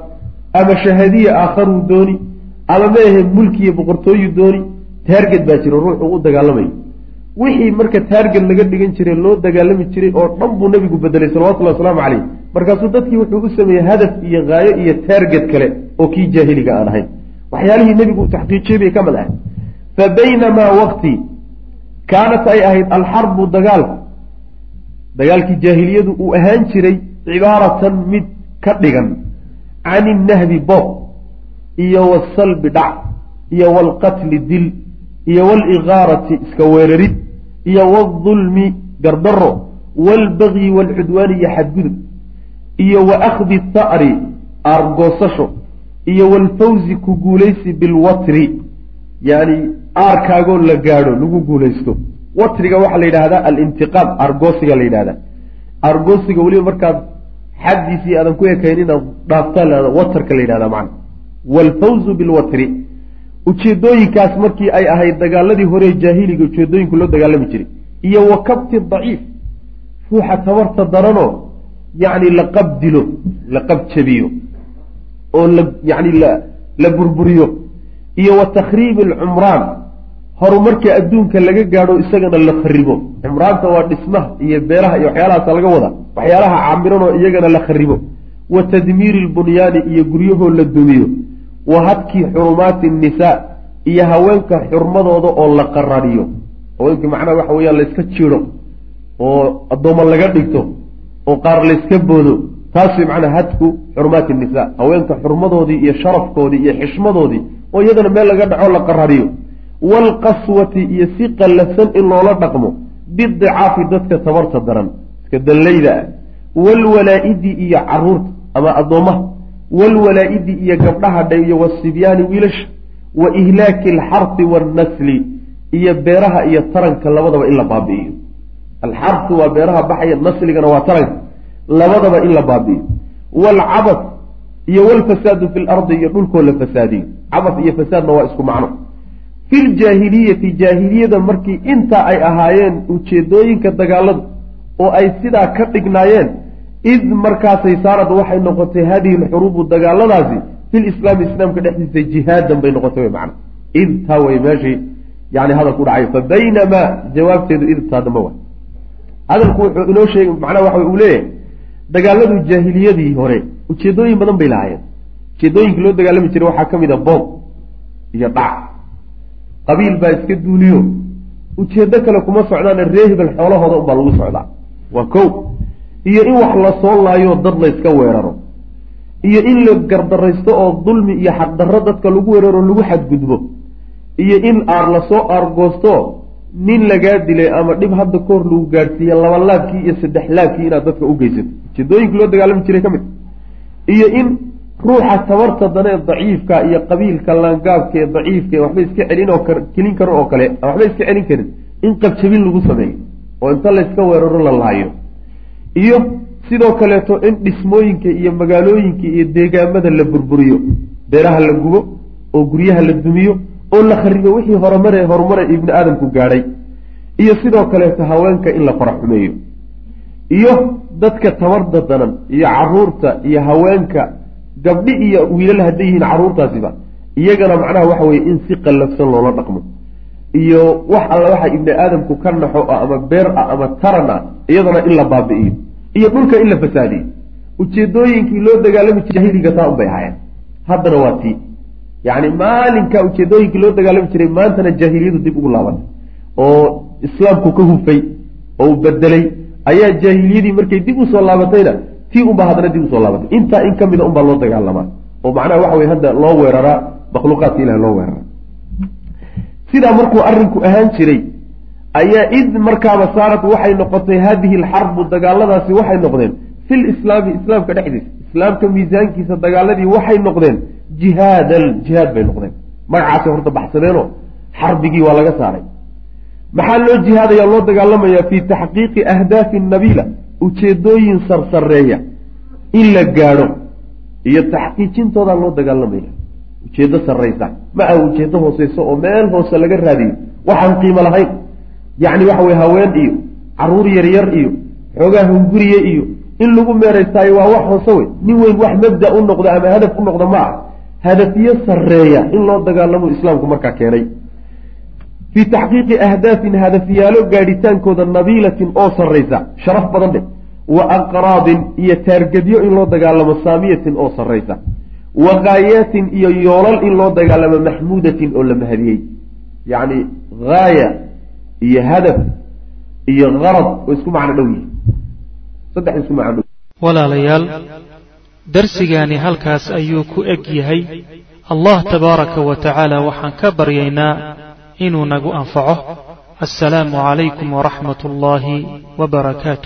ama shahadiya aakharuu dooni ama meahe mulki iyo boqortooyu dooni taarged baa jiro ruuxu u dagaalamayo wixii marka taarged laga dhigan jiray loo dagaalami jiray oo dhan buu nebigu bedelay salawatullahi wasalaamu caleyh markaasuu dadkii wuxuu u sameeyey hadaf iyo haayo iyo taarged kale oo kii jaahiliga aan ahayn. Waxyaalihii nebigu uu taxqiijiyey bay ka mid ahay fa baynamaa waqti kaanat ay ahayd alxarbu dagaalku dagaalkii jaahiliyadu uu ahaan jiray cibaaratan mid ka dhigan. Can innahbi boob iyo wasalbi dhac iyo waalqatli dil iyo waaligaarati iska weerarid iyo waaldulmi gardaro waalbagyi waalcudwaani iyo xadgudub iyo wa akhdi tha'ri aargoosasho iyo waalfawzi ku guulaysi bilwatri yani aarkaagoo la gaadho lagu guulaysto. Watriga waxaa la yidhahdaa alintiqaam argoosiga la yidhahdaa argoosiga weliba markaad xaddiisii aadan ku ekayn inaad dhaaftaan lahada watarka la yidhahdaa macna. Waalfawzu bilwatri ujeedooyinkaas markii ay ahayd dagaaladii hore jaahiliga ujeedooyinku loo dagaalami jiray iyo wa kabti daciif ruuxa tabarta daranoo yacni la qabdilo la qabjabiyo oo la yani la la burburiyo iyo wa takhriibi alcumraan horumarka adduunka laga gaadho isagana la kharibo cumraanta waa dhismaha iyo beeraha iyo waxyaalahaasa laga wada waxyaalaha caamiranoo iyagana la kharibo wa tadmiiri lbunyaani iyo guryahoo la dumiyo wa hadkii xurumaati nnisaa iyo haweenka xurmadooda oo la qarariyo. Haweenkii macnaha waxa weeyaan layska jido oo addooma laga dhigto oo qaar layska boodo taas way macnaha hadku xurumaati nnisaa haweenka xurmadoodii iyo sharafkoodii iyo xishmadoodii oo iyadana meel laga dhaco la qarariyo. Waalqaswati iyo si qallafsan in loola dhaqmo bidicaafi dadka tabarta daran iska dallayda ah. Waalwalaa'idi iyo carruurta ama addoommaha waalwalaa'idi iyo gabdhaha dha iyo wasibyaani wiilasha wa ihlaaki alxarfi waannasli iyo beeraha iyo taranka labadaba in la baabi'iyo alxarfu waa beeraha baxaya nasligana waa taranka labadaba in la baabi'iyo waalcabad iyo walfasaadu fi lardi iyo dhulkoo la fasaadiyo cabad iyo fasaadna waa isku macno fi ljaahiliyati jaahiliyada markii intaa ay ahaayeen ujeedooyinka dagaaladu oo ay sidaa ka dhignaayeen id markaasay saarad waxay noqotay hadihi lxuruubu dagaaladaasi filislaami islaamka dhexdiisa jihaadan bay noqotay macna. Id taa wey meeshii yani hadalku dhacay. Fa baynamaa jawaabteedu id taa damba wa hadalku wuxuu inoo sheegay macnaha waxa uu leeyahay dagaaladu jaahiliyadii hore ujeedooyin badan bay lahaayeen. Ujeedooyinkii loo dagaalami jiray waxaa ka mid a boob iyo dhac. Qabiil baa iska duuliyo ujeeddo kale kuma socdaane ree hebel xoolahooda unbaa lagu socdaa. Waa kow iyo in wax la soo laayo dad layska weeraro. Iyo in la gardaraysto oo dulmi iyo xaqdarro dadka lagu weeraro lagu xadgudbo. Iyo in aar la soo aargoosto nin lagaa dilay ama dhib hadda ka lagu gaadhsiiye laba laabkii iyo saddex laabkii inaad dadka u geysato. Ujeedooyinkii loo dagaalami jiray ka mid. Iyo in ruuxa tabarta danee daciifka iyo qabiilka laangaabka ee daciifka ee waxba iska celin oo kelin karo oo kale waxba iska celin karin in qabjabin lagu sameeyo oo inta layska weeraro la laayo iyo sidoo kaleeto in dhismooyinka iyo magaalooyinka iyo deegaamada la burburiyo beeraha la gubo oo guryaha la dumiyo oo la kharibo wixii horumare horumare ibni aadamku gaadhay iyo sidoo kaleeto haweenka in la faraxumeeyo iyo dadka tabarda danan iyo carruurta iyo haweenka gabdhi iyo wiilal hadday yihiin carruurtaasiba iyagana macnaha waxa weye in si qallafsan loola dhaqmo iyo wax alla waxa ibni aadamku ka naxo ah ama beer ah ama taran ah iyadana in la baabi'iyo iyo dhulka in la fasaadiyo. Ujeedooyinkii loo dagaalami jiray jahiliga taa unbay ahaayeen. Haddana waa tii. Yacni maalinka ujeedooyinkii loo dagaalami jiray maantana jaahiliyadu dib ugu laabatay oo islaamku ka hufay oo u bedelay ayaa jaahiliyadii markay dib u soo laabatayna tii unbaa haddana dib u soo laabatay. Intaa in ka mida unbaa loo dagaalamaa oo macnaha waxa weye hadda loo weeraraa makhluuqaadka ilahi loo weeraraa sidaa markuu arrinku ahaan jiray ayaa id markaaba saarad waxay noqotay haadihi alxarbu dagaaladaasi waxay noqdeen fil islaami islaamka dhexdiisa islaamka miisaankiisa dagaaladii waxay noqdeen jihaadan jihaad bay noqdeen. Magacaasi horta baxsadeenoo xarbigii waa laga saaray. Maxaa loo jihaadaya loo dagaalamayaa fii taxqiiqi ahdaafi nabila ujeedooyin sarsareeya in la gaadho iyo taxqiijintoodaa loo dagaalamaya ujeeddo sarraysa. Ma aha ujeeddo hooseyso oo meel hoose laga raadiyo. Waxaan qiimo lahayn. Yacni waxa weye haween iyo carruur yaryar iyo xoogaa hunguriye iyo in lagu meeraystaayo waa wax hoose wey nin weyn wax mabda u noqdo ama hadaf u noqdo ma ah hadafiyo sarreeya in loo dagaalamo islaamku markaa keenay. Fii taxqiiqi ahdaafin hadafyaalo gaadhitaankooda nabiilatin oo sarraysa. Sharaf badan dheh. Wa aqraabin iyo taargadyo in loo dagaalamo saamiyatin oo sarraysa wa iyo yoolal in loo dagaalamo maxmuudatin oo la mahadiyey yacni haaya iyo hadaf iyo qarad oo isku macno dhow yihiin saddex isku macno dhow. Walaalayaal darsigaani halkaas ayuu ku eg yahay. Allah tabaaraka wa tacaala waxaan ka baryaynaa inuu nagu anfaco. Assalaamu calaykum waraxmat ullaahi wbarakaatu